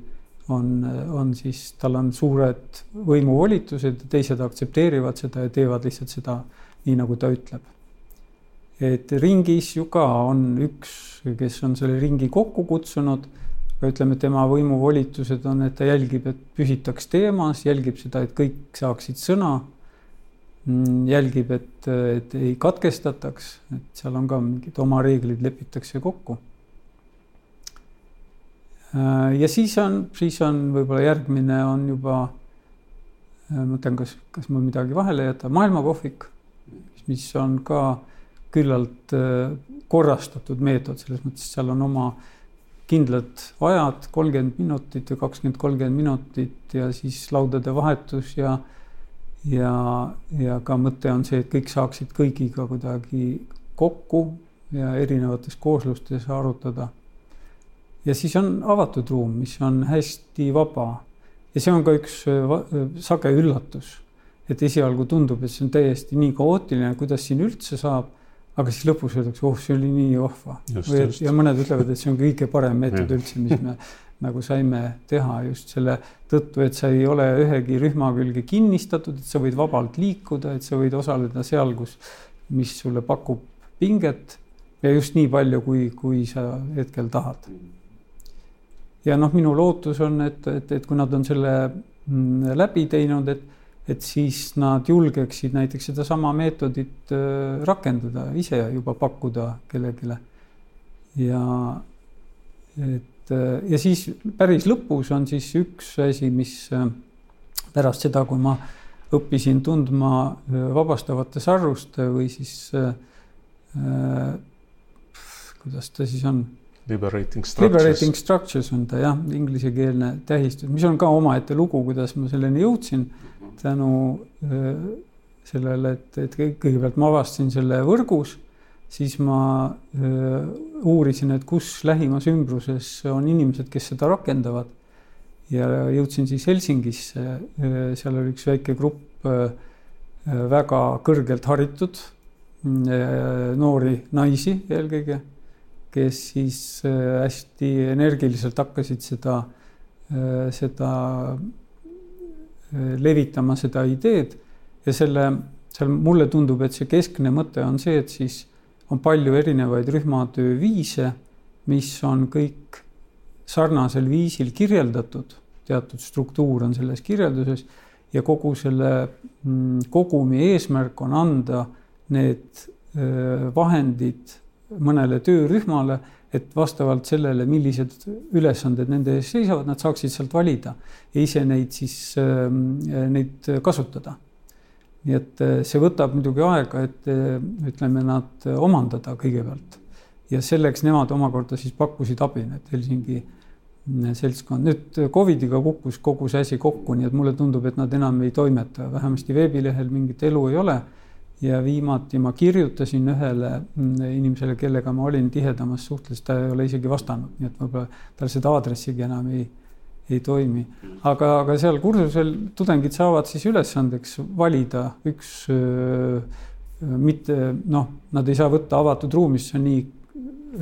on, on siis, tal on suured võimuvolitused teised aktsepteerivad seda ja teevad lihtsalt seda nii, nagu ta ütleb. et ringis ju ka on üks, kes on selle ringi kokku kutsunud, aga ütleme, tema võimuvolitused on, et ta jälgib, et püsitaks teemas, jälgib seda, et kõik saaksid sõna mm, jälgib, et, et ei katkestataks, et seal on ka mingid oma reeglid lepitakse kokku. Äh, ja siis on, siis on võib-olla järgmine on juba, äh, mõtlen, kas, kas mul midagi vahele jätta, maailmakohvik, mis on ka küllalt äh, korrastatud meetod, selles mõttes seal on oma kindlad ajad, kolmkümmend minutit või kakskümmend, kolmkümmend minutit ja siis laudade vahetus ja ja, ja ka mõte on see, et kõik saaksid kõigiga kuidagi kokku ja erinevates kooslustes arutada ja siis on avatud ruum, mis on hästi vaba. ja see on ka üks äh, äh, sage üllatus, et esialgu tundub, et see on täiesti nii kaootiline, kuidas siin üldse saab, aga siis lõpus öeldakse, oh, see oli nii vahva. ja mõned ütlevad, et see on kõige parem meetod üldse, mis me nagu saime teha just selle tõttu, et sa ei ole ühegi rühma külge kinnistatud, et sa võid vabalt liikuda, et sa võid osaleda seal, kus, mis sulle pakub pinget ja just nii palju, kui, kui sa hetkel tahad. Ja noh, minu lootus on, et, et, et kui nad on selle mm, läbi teinud, et, et siis nad julgeksid näiteks sedasama meetodit äh, rakendada, ise juba pakkuda kellelegi. ja et äh, ja siis päris lõpus on siis üks asi, mis äh, pärast seda, kui ma õppisin tundma vabastavate sarruste või siis äh, kuidas ta siis on Liberating structures. Liberating structures on ta jah, inglisekeelne tähistus, mis on ka omaette lugu, kuidas ma selleni jõudsin tänu sellele, et, et kõigepealt ma avastasin selle võrgus, siis ma äh, uurisin, et kus lähimas ümbruses on inimesed, kes seda rakendavad. ja jõudsin siis Helsingisse, seal oli üks väike grupp väga kõrgelt haritud noori naisi eelkõige kes siis äh, hästi energiliselt hakkasid seda, äh, seda äh, levitama, seda ideed. Ja selle, seal mulle tundub, et see keskne mõte on see, et siis on palju erinevaid rühmatöö viise, mis on kõik sarnasel viisil kirjeldatud, teatud struktuur on selles kirjelduses ja kogu selle mm, kogumi eesmärk on anda need vahendid mõnele töörühmale, et vastavalt sellele, millised ülesanded nende ees seisavad, nad saaksid sealt valida ja ise neid siis, ähm, neid kasutada. nii et äh, see võtab muidugi aega, et äh, ütleme, nad omandada kõigepealt ja selleks nemad omakorda siis pakkusid abi, need Helsingi äh, seltskond. nüüd Covidiga kukkus kogu see asi kokku, nii et mulle tundub, et nad enam ei toimeta, vähemasti veebilehel mingit elu ei ole ja viimati ma kirjutasin ühele mm, inimesele, kellega ma olin tihedamas suhtles, ta ei ole isegi vastanud, nii et võib-olla tal seda aadressigi enam ei, ei toimi. aga, aga seal kursusel tudengid saavad siis ülesandeks valida üks öö, mitte noh, nad ei saa võtta avatud ruumis, see on nii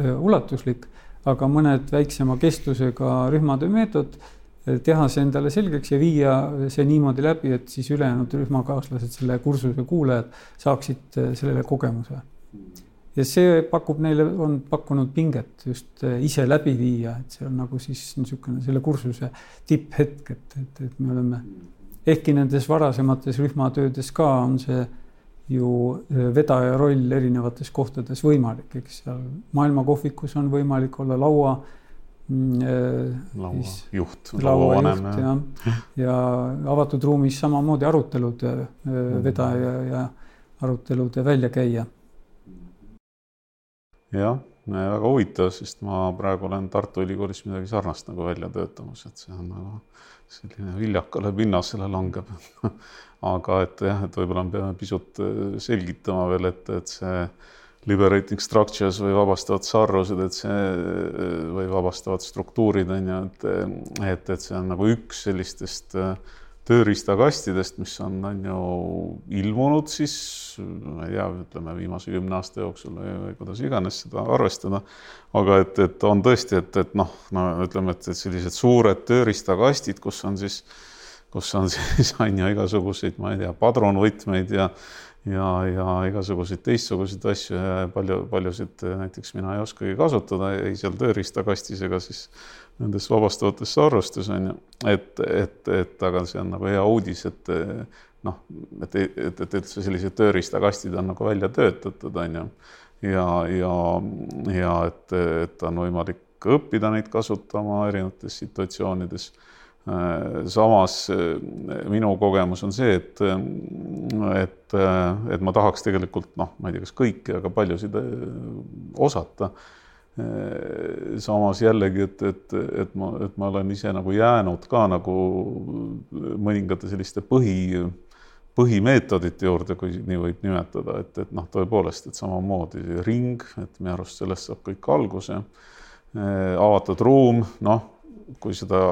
öö, ulatuslik, aga mõned väiksema kestusega rühmatöö meetod teha see endale selgeks ja viia see niimoodi läbi, et siis ülejäänud rühmakaaslased, selle kursuse kuulajad saaksid äh, sellele kogemuse. ja see pakub neile, on pakkunud pinget just äh, ise läbi viia, et see on nagu siis niisugune selle kursuse tipphetk, et, et, et me oleme, ehkki nendes varasemates rühmatöödes ka on see ju äh, vedaja roll erinevates kohtades võimalik, eks seal maailmakohvikus on võimalik olla laua lauajuht, lauavanem ja, ja avatud ruumis samamoodi arutelude vedaja ja arutelude väljakäija jah, väga huvitav, sest ma praegu olen Tartu Ülikoolis midagi sarnast nagu välja töötamas, et see on nagu selline viljakale pinnasele langeb. Aga et jah, et võib-olla me peame pisut äh, selgitama veel, et, et see liberating structures või vabastavad sarrused, et see või vabastavad struktuurid on ju, et, et, et see on nagu üks sellistest äh, tööriistakastidest, mis on, on ju ilmunud siis, ma ei tea, ütleme viimase kümne aasta jooksul või, või kuidas iganes seda arvestada. aga et, et on tõesti, et, et noh, no ütleme, et, et sellised suured tööriistakastid, kus on siis, kus on siis on ju igasuguseid, ma ei tea, padrunvõtmeid ja ja, ja igasuguseid teistsuguseid asju ja palju, paljusid näiteks mina ei oskagi kasutada ei seal tööriistakastis ega siis nendes vabastavates sarvastes on ju, et, et, et aga see on nagu hea uudis, et noh, et, et, et üldse sellised tööriistakastid on nagu välja töötatud, on ju. ja, ja, ja et, et on võimalik õppida neid kasutama erinevates situatsioonides. Samas minu kogemus on see, et, et, et ma tahaks tegelikult noh, ma ei tea, kas kõiki, aga paljusid osata Äh, samas jällegi, et, et, et ma, et ma olen ise nagu jäänud ka nagu mõningate selliste põhi, põhimeetodite juurde, kui nii võib nimetada, et, et noh, tõepoolest, et samamoodi ring, et minu arust sellest saab kõik alguse. Äh, avatud ruum, noh, kui seda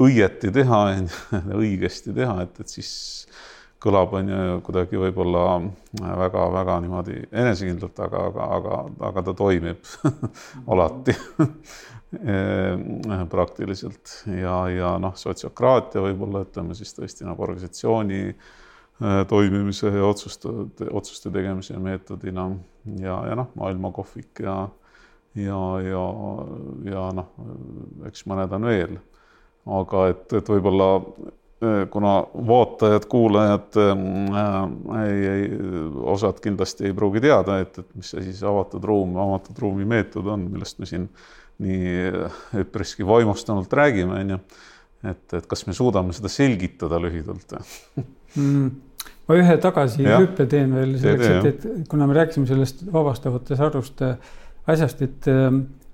õieti teha, õigesti teha, et, et siis kõlab, on ju, kuidagi võib-olla väga-väga niimoodi enesekindlalt, aga, aga, aga, aga ta toimib alati praktiliselt. Ja, ja noh, sotsiokraatia võib-olla ütleme siis tõesti nagu organisatsiooni äh, toimimise ja otsuste, otsuste tegemise meetodina. Ja, ja noh, maailmakohvik ja ja, ja, ja noh, eks mõned on veel. aga et, et võib-olla Äh, kuna vaatajad-kuulajad äh, ei, ei, osad kindlasti ei pruugi teada, et, et mis see siis avatud ruum, avatud ruumi meetod on, millest me siin nii üpriski vaimustunult räägime, on ju. et, et kas me suudame seda selgitada lühidalt mm.? ma ühe tagasihüppe teen veel selleks, et, et kuna me rääkisime sellest vabastavate sarruste asjast, et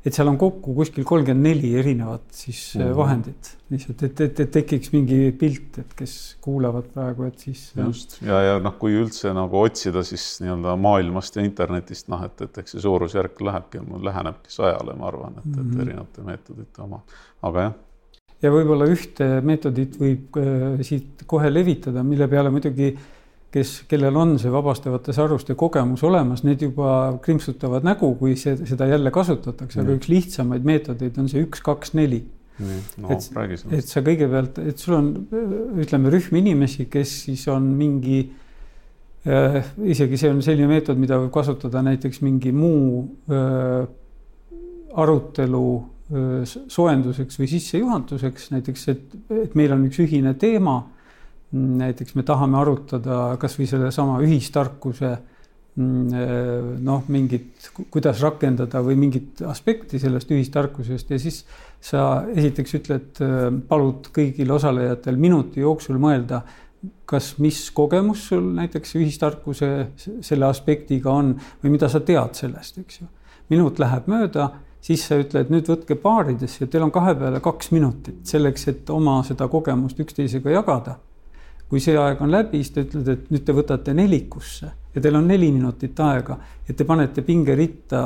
et seal on kokku kuskil kolmkümmend neli erinevat siis mm -hmm. vahendit lihtsalt, et, et, et tekiks mingi pilt, et kes kuulavad praegu, et siis. just ja, ja noh, kui üldse nagu otsida, siis nii-öelda maailmast ja internetist noh, et, et eks see suurusjärk lähebki, lähenebki sajale, ma arvan, et, et mhm. erinevate meetodite oma, aga jah ja võib-olla ühte meetodit võib äh, siit kohe levitada, mille peale muidugi äh, kes, kellel on see vabastavate sarvuste kogemus olemas, need juba krimpsutavad nägu, kui see, seda jälle kasutatakse, aga üks lihtsamaid meetodeid on see üks, kaks, neli. No, et, et sa kõigepealt, et sul on, ütleme, rühm inimesi, kes siis on mingi äh,, isegi see on selline meetod, mida võib kasutada näiteks mingi muu äh, arutelu äh, soojenduseks või sissejuhatuseks, näiteks, et, et meil on üks ühine teema näiteks me tahame arutada kasvõi sellesama ühistarkuse mm, noh, mingit, kuidas rakendada või mingit aspekti sellest ühistarkusest ja siis sa esiteks ütled, palud kõigil osalejatel minuti jooksul mõelda, kas, mis kogemus sul näiteks ühistarkuse selle aspektiga on või mida sa tead sellest, eks ju. minut läheb mööda, siis sa ütled, nüüd võtke paaridesse, teil on kahe peale kaks minutit selleks, et oma seda kogemust üksteisega jagada kui see aeg on läbi, siis ta ütleb, et nüüd te võtate nelikusse ja teil on neli minutit aega ja te panete pingeritta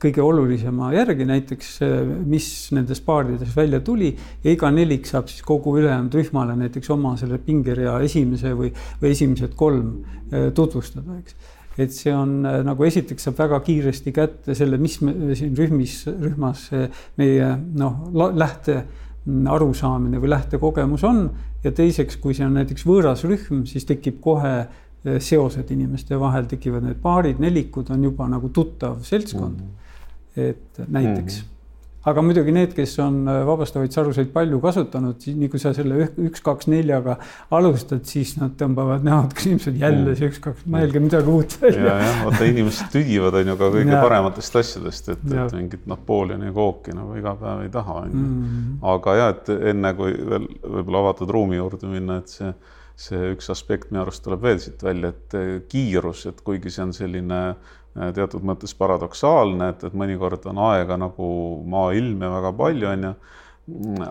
kõige olulisema järgi, näiteks mis nendes paarides välja tuli ja iga nelik saab siis kogu ülejäänud rühmale näiteks oma selle pingerea esimese või, või esimesed kolm eh, tutvustada, eks. Et see on eh, nagu esiteks saab väga kiiresti kätte selle, mis me siin rühmis, rühmas meie noh, lähte arusaamine või lähtekogemus on. ja teiseks, kui see on näiteks võõras rühm, siis tekib kohe seosed inimeste vahel, tekivad need paarid, nelikud on juba nagu tuttav seltskond mm. -hmm. et näiteks mm. -hmm aga muidugi need, kes on äh, vabastavaid saruseid palju kasutanud, nii kui sa selle üks, kaks, neljaga alustad, siis nad tõmbavad näod kriimsud jälle mm. see üks, kaks, mõelge midagi uut välja. ja, jah, vaata inimesed tüdivad on ju ka kõige ja. parematest asjadest, et, et mingit Napoleoni kooki nagu iga päev ei taha, on ju. Mm. aga ja, et enne kui veel võib-olla avatud ruumi juurde minna, et see, see üks aspekt minu arust tuleb veel siit välja, et kiirus, et kuigi see on selline äh, Äh, teatud mõttes paradoksaalne, et, et mõnikord on aega nagu maailm ja väga palju, on ju,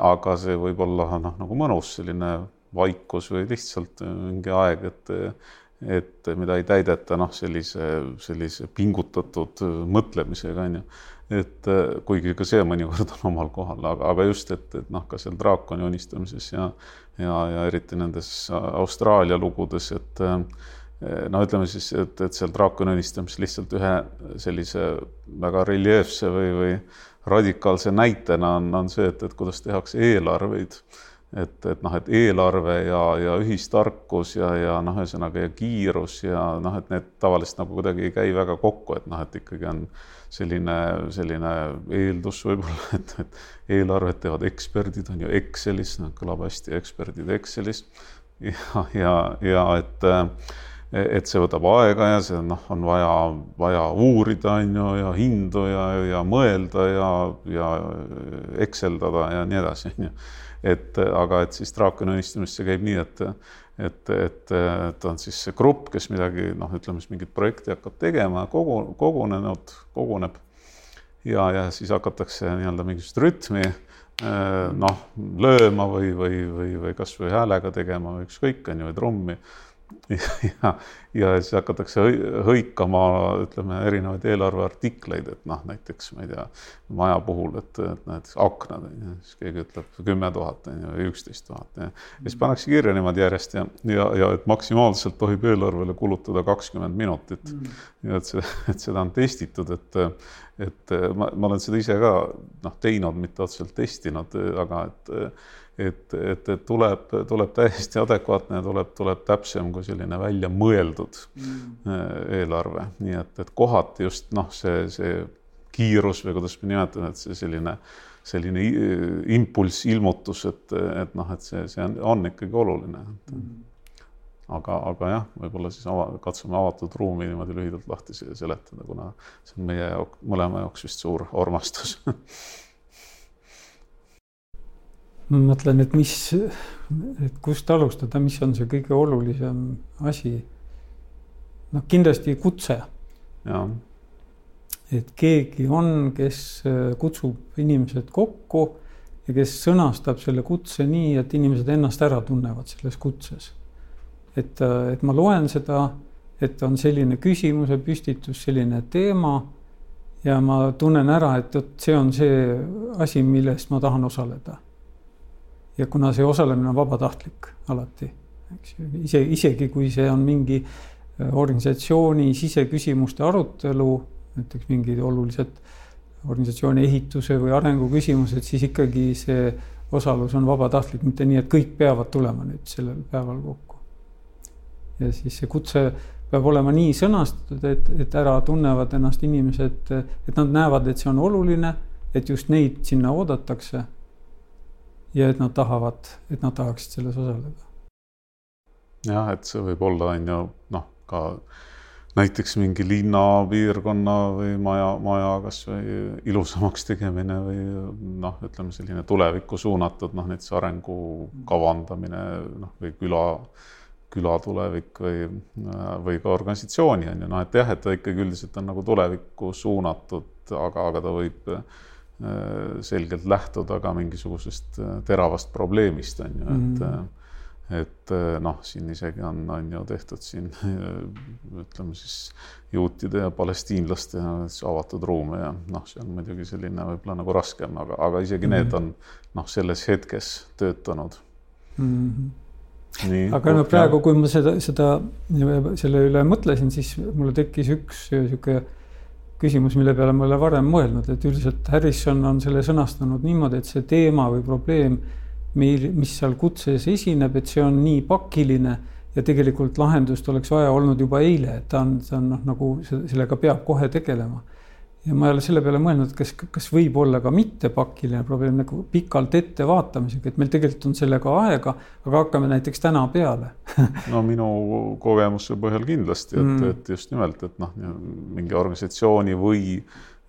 aga see võib olla noh, nagu mõnus selline vaikus või lihtsalt mingi aeg, et et mida ei täideta noh, sellise, sellise pingutatud mõtlemisega, on ju. et kuigi ka see mõnikord on omal kohal, aga, aga just, et, et noh, ka seal draakoni unistamises ja ja, ja eriti nendes Austraalia lugudes, et äh, no ütleme siis, et, et seal draakoni unistamises lihtsalt ühe sellise väga reljeefse või, või radikaalse näitena on, on see, et, et kuidas tehakse eelarveid. et, et noh, et eelarve ja, ja ühistarkus ja, ja noh, ühesõnaga ja kiirus ja noh, et need tavaliselt nagu kuidagi ei käi väga kokku, et noh, et ikkagi on selline, selline eeldus võib-olla, et, et eelarvet teevad eksperdid, on ju Excelis, noh, kõlab hästi, eksperdid Excelis ja, ja, ja et äh, et see võtab aega ja see noh, on vaja, vaja uurida, on ju, ja hindu ja, ja mõelda ja, ja ekseldada ja nii edasi, on ju. et aga et siis draakoni unistamist see käib nii, et, et, et, et on siis see grupp, kes midagi noh, ütleme siis mingit projekti hakkab tegema, kogu, kogunenud, koguneb ja, ja siis hakatakse nii-öelda mingisugust rütmi noh, lööma või, või, või, või kasvõi häälega tegema või ükskõik, on ju, või trummi ja, ja siis hakatakse hõikama, ütleme, erinevaid eelarveartikleid, et noh, näiteks ma ei tea, maja puhul, et, et näiteks aknad on ju, siis keegi ütleb kümme tuhat on ju või üksteist tuhat ja siis pannakse kirja niimoodi järjest ja, ja, ja et maksimaalselt tohib eelarvele kulutada kakskümmend minutit. Mm.. ja et see, et seda on testitud, et, et ma, ma olen seda ise ka noh, teinud, mitte otseselt testinud, aga et et, et, et tuleb, tuleb täiesti adekvaatne ja tuleb, tuleb täpsem kui selline välja mõeldud mm. eelarve, nii et, et kohati just noh, see, see kiirus või kuidas me nimetame, et see selline, selline impulss, ilmutus, et, et noh, et see, see on, on ikkagi oluline mm. aga, aga jah, võib-olla siis ava, katsume avatud ruumi niimoodi lühidalt lahti seletada, kuna see on meie mõlema jaoks vist suur armastus ma mõtlen, et mis, et kust alustada, mis on see kõige olulisem asi. noh, kindlasti kutse. et keegi on, kes äh, kutsub inimesed kokku ja kes sõnastab selle kutse nii, et inimesed ennast ära tunnevad selles kutses. et, äh, et ma loen seda, et on selline küsimuse püstitus, selline teema ja ma tunnen ära, et vot see on see asi, millest ma tahan osaleda ja kuna see osalemine on vabatahtlik alati, eks ju, ise, isegi kui see on mingi äh, organisatsiooni siseküsimuste arutelu, näiteks mingid olulised organisatsiooni ehituse või arengu küsimused, siis ikkagi see osalus on vabatahtlik, mitte nii, et kõik peavad tulema nüüd sellel päeval kokku. ja siis see kutse peab olema nii sõnastatud, et, et ära tunnevad ennast inimesed, et nad näevad, et see on oluline, et just neid sinna oodatakse ja et nad tahavad, et nad tahaksid selles osaleda. jah, et see võib olla, on ju, noh, ka näiteks mingi linnapiirkonna või maja, maja kasvõi ilusamaks tegemine või noh, ütleme selline tulevikku suunatud noh, näiteks arengu kavandamine noh, või küla, küla tulevik või, või ka organisatsiooni on ju noh, et jah, et ta ikkagi üldiselt on nagu tulevikku suunatud, aga, aga ta võib Äh, selgelt lähtuda ka mingisugusest äh, teravast probleemist, on ju, et mm. et noh, siin isegi on, on ju tehtud siin ütleme siis juutide ja palestiinlaste avatud ruume ja noh, see on muidugi selline võib-olla nagu raskem, aga, aga isegi mm. need on noh, selles hetkes töötanud mm. Nii, aga no praegu, kui ma seda, seda, selle üle mõtlesin, siis mulle tekkis üks niisugune küsimus, mille peale ma ei ole varem mõelnud, et üldiselt Harrison on selle sõnastanud niimoodi, et see teema või probleem, meil, mis seal kutses esineb, et see on nii pakiline, ja tegelikult lahendust oleks vaja olnud juba eile, et ta on, ta on noh, nagu sellega peab kohe tegelema. Ja ma ei ole selle peale mõelnud, kas, kas võib olla ka mittepakiline probleem nagu pikalt ettevaatamisega, et meil tegelikult on sellega aega, aga hakkame näiteks täna peale no minu kogemuse põhjal kindlasti, et mm., et just nimelt, et noh, mingi organisatsiooni või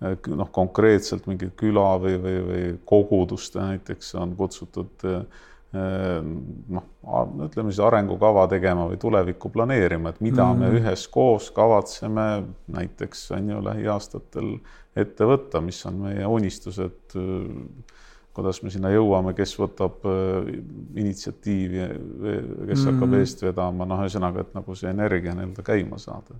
noh, konkreetselt mingi küla või, või, või kogudust näiteks on kutsutud äh, noh, ütleme siis arengukava tegema või tulevikku planeerima, et mida mm. me üheskoos kavatseme näiteks on ju lähiaastatel ette võtta, mis on meie unistused, kuidas me sinna jõuame, kes võtab initsiatiivi, kes mm. hakkab eest vedama, noh, ühesõnaga, et nagu see energia nii-öelda käima saada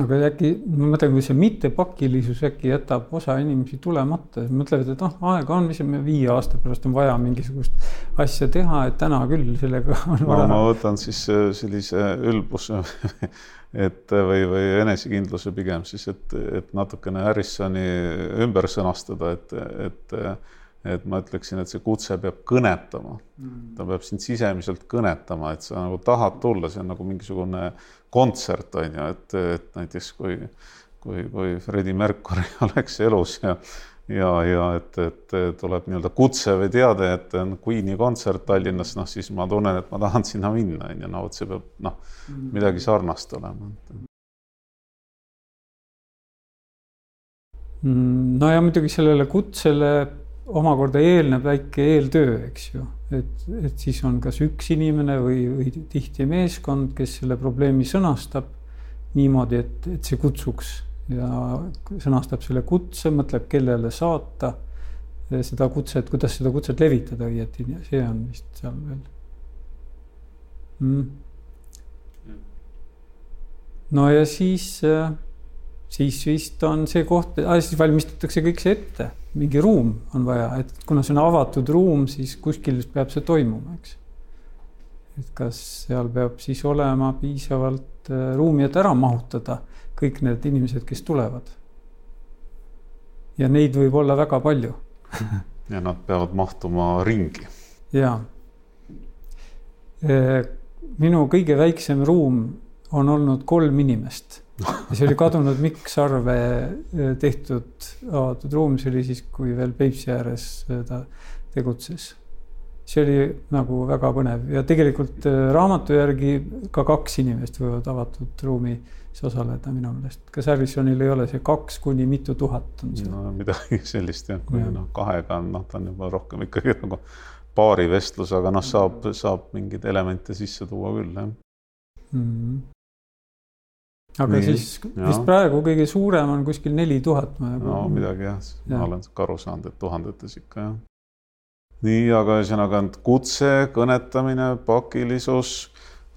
aga äkki, ma mõtlen, kui see mittepakilisus äkki jätab osa inimesi tulemata, mõtlevad, et noh, aega on, mis me viie aasta pärast on vaja mingisugust asja teha, et täna küll sellega on no, ma võtan siis äh, sellise ülbuse et või, või enesekindluse pigem siis, et, et natukene Harrisoni ümber sõnastada, et, et et ma ütleksin, et see kutse peab kõnetama mm.. ta peab sind sisemiselt kõnetama, et sa nagu tahad tulla, see on nagu mingisugune kontsert on ju, et, et näiteks kui, kui, kui Freddie Mercury oleks elus ja ja, ja et, et tuleb nii-öelda kutse või teade, et on Queen'i kontsert Tallinnas, noh siis ma tunnen, et ma tahan sinna minna, on ju, no vot see peab noh, mm. midagi sarnast olema. Mm, no ja muidugi sellele kutsele omakorda eelneb väike eeltöö, eks ju, et, et siis on kas üks inimene või, või tihti meeskond, kes selle probleemi sõnastab niimoodi, et, et see kutsuks ja sõnastab selle kutse, mõtleb, kellele saata seda kutset, kuidas seda kutset levitada õieti, see on vist seal veel. Mm.. no ja siis, siis vist on see koht, siis valmistatakse kõik see ette mingi ruum on vaja, et kuna see on avatud ruum, siis kuskil peab see toimuma, eks. et kas seal peab siis olema piisavalt äh, ruumi, et ära mahutada kõik need inimesed, kes tulevad. ja neid võib olla väga palju ja nad peavad mahtuma ringi. ja. Äh, minu kõige väiksem ruum on olnud kolm inimest ja see oli kadunud Mikk Sarve eh, tehtud avatud ruum, see oli siis, kui veel Peipsi ääres eh, ta tegutses. see oli nagu väga põnev ja tegelikult eh, raamatu järgi ka kaks inimest võivad avatud ruumis osaleda minu meelest. kas Harrisonil ei ole see kaks kuni mitu tuhat on see? no midagi sellist jah, kui noh, kahega on, noh, ta on juba rohkem ikkagi nagu paarivestlus, aga noh, saab, saab mingeid elemente sisse tuua küll jah mm. -hmm aga Nii, siis ja. vist praegu kõige suurem on kuskil neli tuhat. no midagi jah ja., ma olen aru saanud, et tuhandetes ikka jah. nii, aga ühesõnaga kutse, kõnetamine, pakilisus,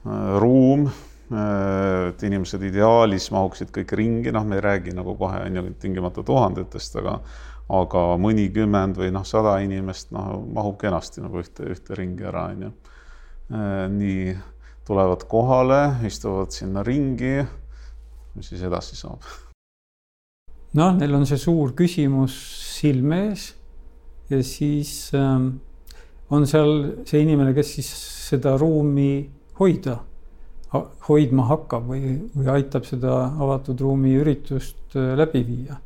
äh, ruum, äh, et inimesed ideaalis mahuksid kõik ringi, noh, me ei räägi nagu kohe on ju tingimata tuhandetest, aga aga mõnikümmend või noh, sada inimest, noh, mahub kenasti nagu ühte, ühte ringi ära, on ju. Äh, nii, tulevad kohale, istuvad sinna ringi mis siis edasi saab? noh, neil on see suur küsimus silme ees ja siis ähm, on seal see inimene, kes siis seda ruumi hoida, hoidma hakkab või, või aitab seda avatud ruumi üritust äh, läbi viia.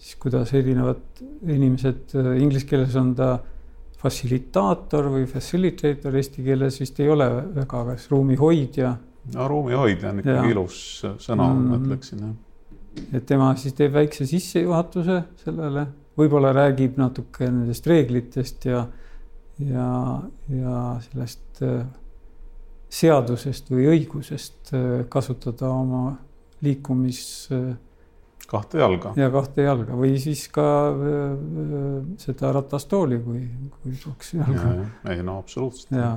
siis kuidas erinevad inimesed äh,, inglise keeles on ta fassilitaator või facilitator, eesti keeles vist ei ole väga, kas ruumi hoidja no ruumihoidja on ikkagi ja. ilus sõna mm, -hmm. ma ütleksin jah. et tema siis teeb väikse sissejuhatuse sellele, võib-olla räägib natuke nendest reeglitest ja, ja, ja sellest äh, seadusest või õigusest äh, kasutada oma liikumis äh, kahte jalga. ja kahte jalga või siis ka seda ratastooli, kui, kui kaks jalga. ei no absoluutselt. ja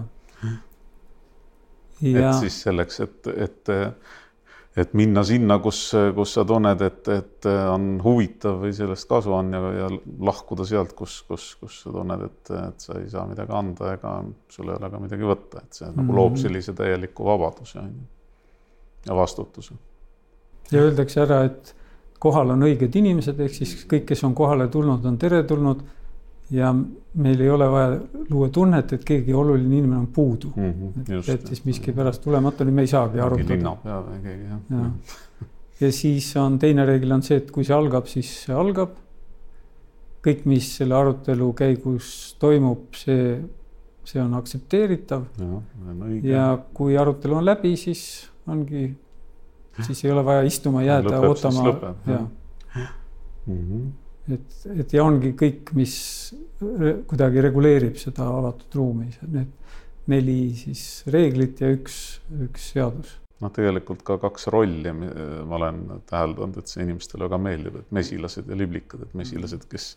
et siis selleks, et, et, et minna sinna, kus, kus sa tunned, et, et on huvitav või sellest kasu on ja, ja lahkuda sealt, kus, kus, kus sa tunned, et, et sa ei saa midagi anda ega sul ei ole ka midagi võtta, et see mm -hmm. nagu loob mhm. sellise täieliku vabaduse on ju ja vastutuse. ja öeldakse ära, et kohal on õiged inimesed, ehk siis kõik, kes on kohale tulnud, on teretulnud ja meil ei ole vaja luua tunnet, et keegi oluline inimene on puudu mm. -hmm, et jättis miskipärast tulemata, nüüd me ei saagi arutada. linnapea või keegi jah ja. ja.. ja siis on teine reegel on see, et kui see algab, siis see algab. kõik, mis selle arutelu käigus toimub, see, see on aktsepteeritav. ja kui arutelu on läbi, siis ongi, siis ei ole vaja istuma jääda, ootama. jah mm. -hmm et, et ja ongi kõik, mis kuidagi reguleerib seda avatud ruumi, need neli siis reeglit ja üks, üks seadus. noh, tegelikult ka kaks rolli ma olen täheldanud, et see inimestele väga meeldib, et mesilased ja liblikad, et mesilased, kes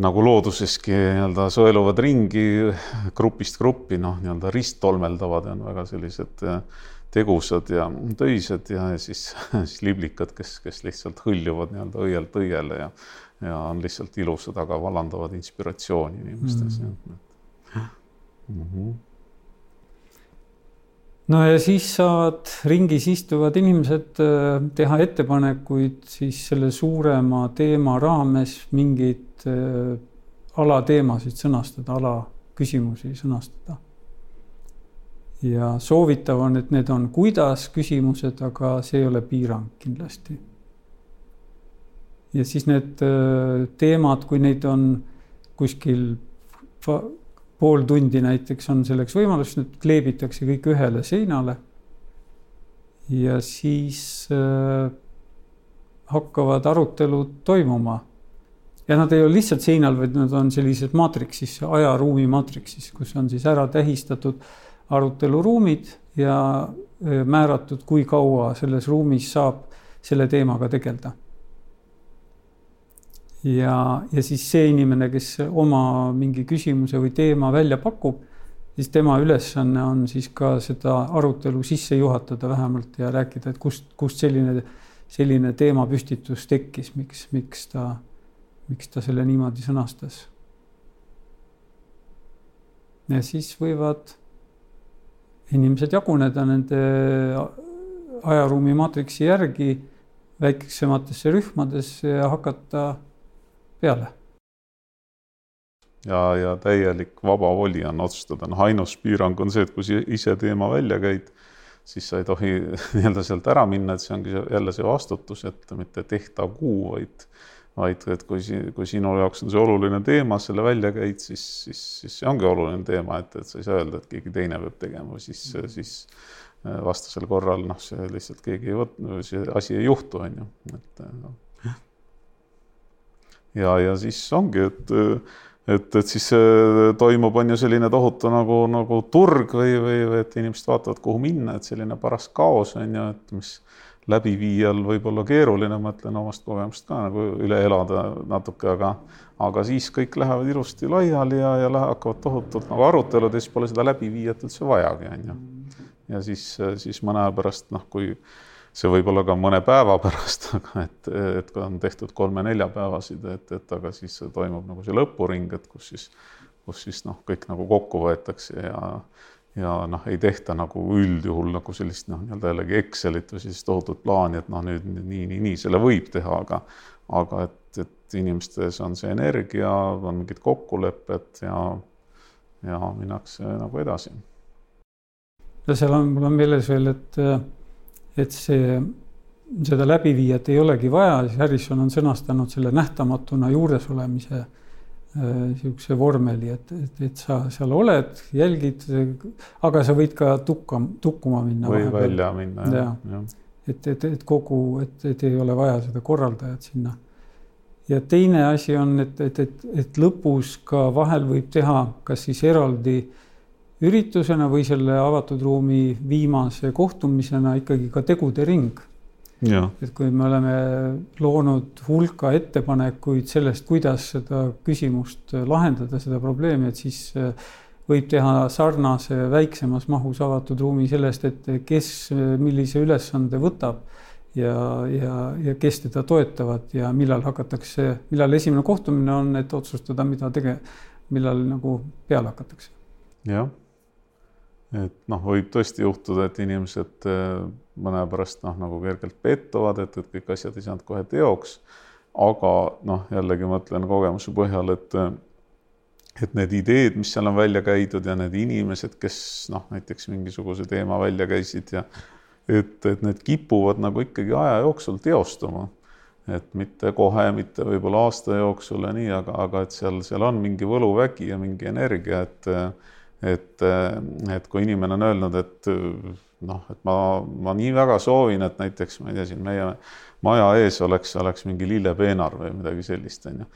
nagu looduseski nii-öelda sõeluvad ringi grupist gruppi, noh, nii-öelda risttolmeldavad ja on väga sellised tegusad ja töised ja siis, siis liblikad, kes, kes lihtsalt hõljuvad nii-öelda õielt õiele ja ja on lihtsalt ilusad, aga vallandavad inspiratsiooni inimestes mm. -hmm. Mm -hmm. no ja siis saavad ringis istuvad inimesed äh, teha ettepanekuid siis selle suurema teema raames mingeid äh, alateemasid sõnastada, alaküsimusi sõnastada. ja soovitav on, et need on kuidas küsimused, aga see ei ole piirang kindlasti ja siis need äh, teemad, kui neid on kuskil pool tundi näiteks on selleks võimalus, need kleebitakse kõik ühele seinale. ja siis äh, hakkavad arutelud toimuma. ja nad ei ole lihtsalt seinal, vaid nad on sellised maatriksis, ajaruumi maatriksis, kus on siis ära tähistatud aruteluruumid ja äh, määratud, kui kaua selles ruumis saab selle teemaga tegeleda ja, ja siis see inimene, kes oma mingi küsimuse või teema välja pakub, siis tema ülesanne on siis ka seda arutelu sisse juhatada vähemalt ja rääkida, et kust, kust selline, selline teemapüstitus tekkis, miks, miks ta, miks ta selle niimoodi sõnastas. ja siis võivad inimesed jaguneda nende ajaruumi maatriksi järgi väiksematesse rühmadesse ja hakata peale. ja, ja täielik vaba voli on otsustada, noh, ainus piirang on see, et kui sa ise teema välja käid, siis sa ei tohi nii-öelda sealt ära minna, et see ongi jälle see vastutus, et mitte tehtagu, vaid vaid et kui, kui sinu jaoks on see oluline teema, selle välja käid, siis, siis, siis see ongi oluline teema, et, et sa ei saa öelda, et keegi teine peab tegema, siis, siis äh, vastasel korral noh, see lihtsalt keegi ei võt-, see asi ei juhtu, on ju, et noh ja, ja siis ongi, et et, et siis toimub, on ju selline tohutu nagu, nagu turg või, või, või et inimesed vaatavad, kuhu minna, et selline paras kaos on ju, et mis läbiviijal võib olla keeruline, ma ütlen omast kogemust ka nagu üle elada natuke, aga aga siis kõik lähevad ilusti laiali ja, ja lähevad, hakkavad tohutult nagu arutelud ja siis pole seda läbiviijat üldse vajagi, on ju. ja siis, siis mõne aja pärast, noh, kui see võib olla ka mõne päeva pärast, aga et, et kui on tehtud kolme-neljapäevasid, et, et aga siis toimub nagu see lõpuring, et kus siis, kus siis noh, kõik nagu kokku võetakse ja ja noh, ei tehta nagu üldjuhul nagu sellist noh, nii-öelda jällegi Excelit või sellist tohutut plaani, et noh, nüüd nii, nii, nii selle võib teha, aga aga et, et inimestes on see energia, on mingid kokkulepped ja ja minnakse nagu edasi. ja seal on, mul on meeles veel, et et see, seda läbiviijat ei olegi vaja, siis Harrison on sõnastanud selle nähtamatuna juuresolemise niisuguse äh, vormeli, et, et, et sa seal oled, jälgid, aga sa võid ka tukka, tukkuma minna. või vahepeal. välja minna, jah ja. ja.. et, et, et kogu, et, et ei ole vaja seda korraldajat sinna. ja teine asi on, et, et, et, et lõpus ka vahel võib teha kas siis eraldi äh, üritusena või selle avatud ruumi viimase kohtumisena ikkagi ka tegude ring. et kui me oleme loonud hulka ettepanekuid sellest, kuidas seda küsimust lahendada, seda probleemi, et siis äh, võib teha sarnase väiksemas mahus avatud ruumi sellest, et kes millise ülesande võtab ja, ja, ja kes teda toetavad ja millal hakatakse, millal esimene kohtumine on, et otsustada, mida tege-, millal nagu peale hakatakse. jah et noh, võib tõesti juhtuda, et inimesed äh, mõne pärast noh, nagu kergelt pettuvad, et, et kõik asjad ei saanud kohe teoks. aga noh, jällegi ma ütlen kogemuse põhjal, et et need ideed, mis seal on välja käidud ja need inimesed, kes noh, näiteks mingisuguse teema välja käisid ja et, et need kipuvad nagu ikkagi aja jooksul teostuma. et mitte kohe, mitte võib-olla aasta jooksul ja nii, aga, aga et seal, seal on mingi võluvägi ja mingi energia, et et, et kui inimene on öelnud, et noh, et ma, ma nii väga soovin, et näiteks ma ei tea, siin meie maja ees oleks, oleks mingi lillepeenar või midagi sellist, on ju.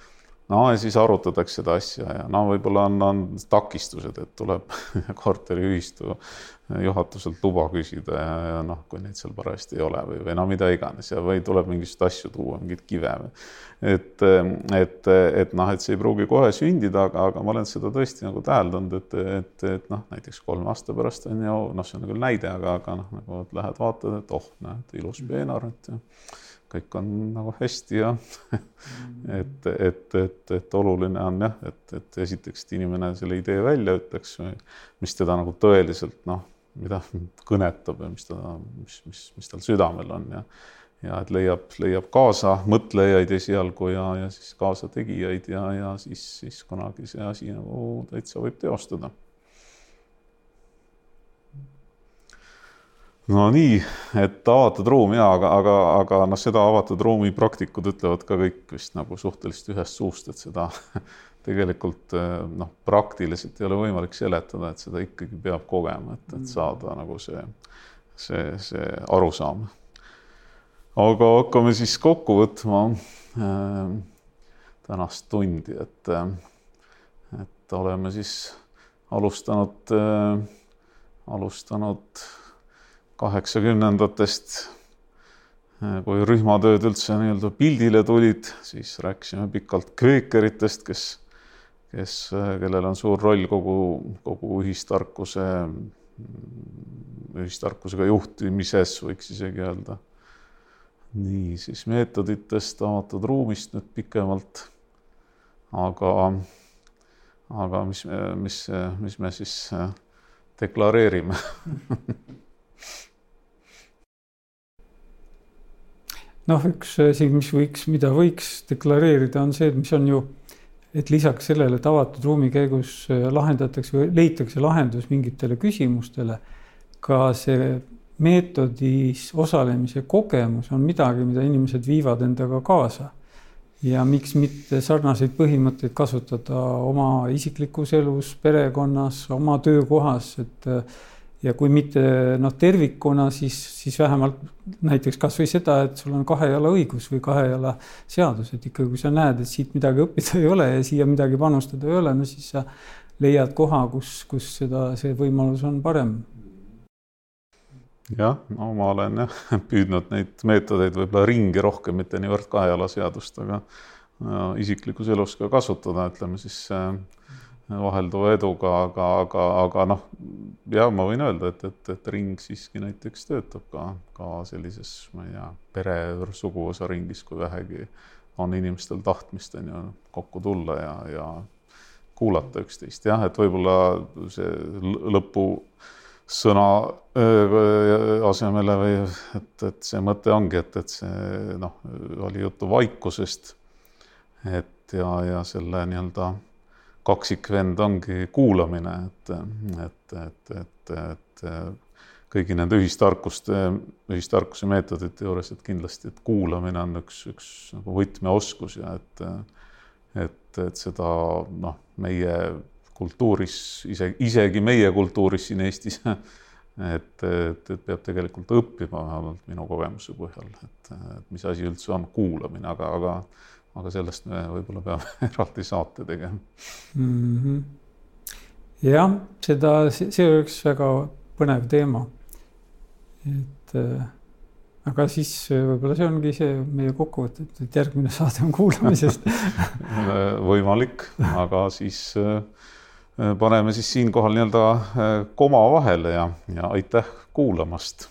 No ja siis arutatakse seda asja ja no võib-olla on, on takistused, et tuleb korteriühistu juhatuselt luba küsida ja, ja noh, kui neid seal parajasti ei ole või, või no mida iganes ja, või tuleb mingisuguseid asju tuua, mingeid kive. et, et, et noh, et see ei pruugi kohe sündida, aga, aga ma olen seda tõesti nagu täheldanud, et, et, et noh, näiteks kolme aasta pärast on ju, noh, see on küll näide, aga, aga noh, nagu lähed vaatad, et oh, näed, ilus peenar, et kõik on nagu hästi ja et, et, et, et oluline on jah, et, et esiteks, et inimene selle idee välja ütleks, mis teda nagu tõeliselt noh, mida kõnetab ja mis ta, mis, mis, mis tal südamel on ja ja et leiab, leiab kaasa mõtlejaid esialgu ja, ja siis kaasategijaid ja, ja siis, siis kunagi see asi nagu täitsa võib teostuda. No nii, et avatud ruum ja aga, aga, aga noh, seda avatud ruumi praktikud ütlevad ka kõik vist nagu suhteliselt ühest suust, et seda tegelikult noh, praktiliselt ei ole võimalik seletada, et seda ikkagi peab kogema, et, et saada nagu see, see, see arusaam. aga hakkame siis kokku võtma äh, tänast tundi, et, et oleme siis alustanud äh,, alustanud kaheksakümnendatest, kui rühmatööd üldse nii-öelda pildile tulid, siis rääkisime pikalt kveekeritest, kes, kes, kellel on suur roll kogu, kogu ühistarkuse, ühistarkusega juhtimises, võiks isegi öelda. nii, siis meetoditest, avatud ruumist nüüd pikemalt. aga, aga mis, mis, mis me siis deklareerime noh, üks asi, mis võiks, mida võiks deklareerida, on see, et mis on ju, et lisaks sellele, et avatud ruumi käigus äh, lahendatakse või leitakse lahendus mingitele küsimustele, ka see meetodis osalemise kogemus on midagi, mida inimesed viivad endaga kaasa. ja miks mitte sarnaseid põhimõtteid kasutada oma isiklikus elus, perekonnas, oma töökohas, et ja kui mitte noh, tervikuna, siis, siis vähemalt näiteks kasvõi seda, et sul on kahe jala õigus või kahe jala seadus, et ikkagi, kui sa näed, et siit midagi õppida ei ole ja siia midagi panustada ei ole, no siis sa leiad koha, kus, kus seda, see võimalus on parem. jah, no ma olen jah püüdnud neid meetodeid võib-olla ringi rohkem, mitte niivõrd kahe jala seadust, aga isiklikus elus ka kasutada, ütleme siis äh, vahelduva eduga, aga, aga, aga noh, ja ma võin öelda, et, et, et ring siiski näiteks töötab ka, ka sellises, ma ei tea, pere, suguvõsa ringis, kui vähegi on inimestel tahtmist, on ju, kokku tulla ja, ja kuulata üksteist, jah, et võib-olla see lõpusõna asemele või et, et see mõte ongi, et, et see noh, oli juttu vaikusest. et ja, ja selle nii-öelda kaksikvend ongi kuulamine, et, et, et, et, et kõigi nende ühistarkuste, ühistarkuse meetodite juures, et kindlasti, et kuulamine on üks, üks nagu võtmeoskus ja et, et, et seda noh, meie kultuuris, ise, isegi meie kultuuris siin Eestis, et, et, et peab tegelikult õppima, vähemalt minu kogemuse põhjal, et, et mis asi üldse on kuulamine, aga, aga aga sellest me võib-olla peame eraldi saate tegema mm. -hmm. jah, seda, see oleks väga põnev teema. et äh, aga siis äh, võib-olla see ongi see meie kokkuvõte, et järgmine saade on kuulamisest võimalik, aga siis äh, paneme siis siinkohal nii-öelda koma vahele ja, ja aitäh kuulamast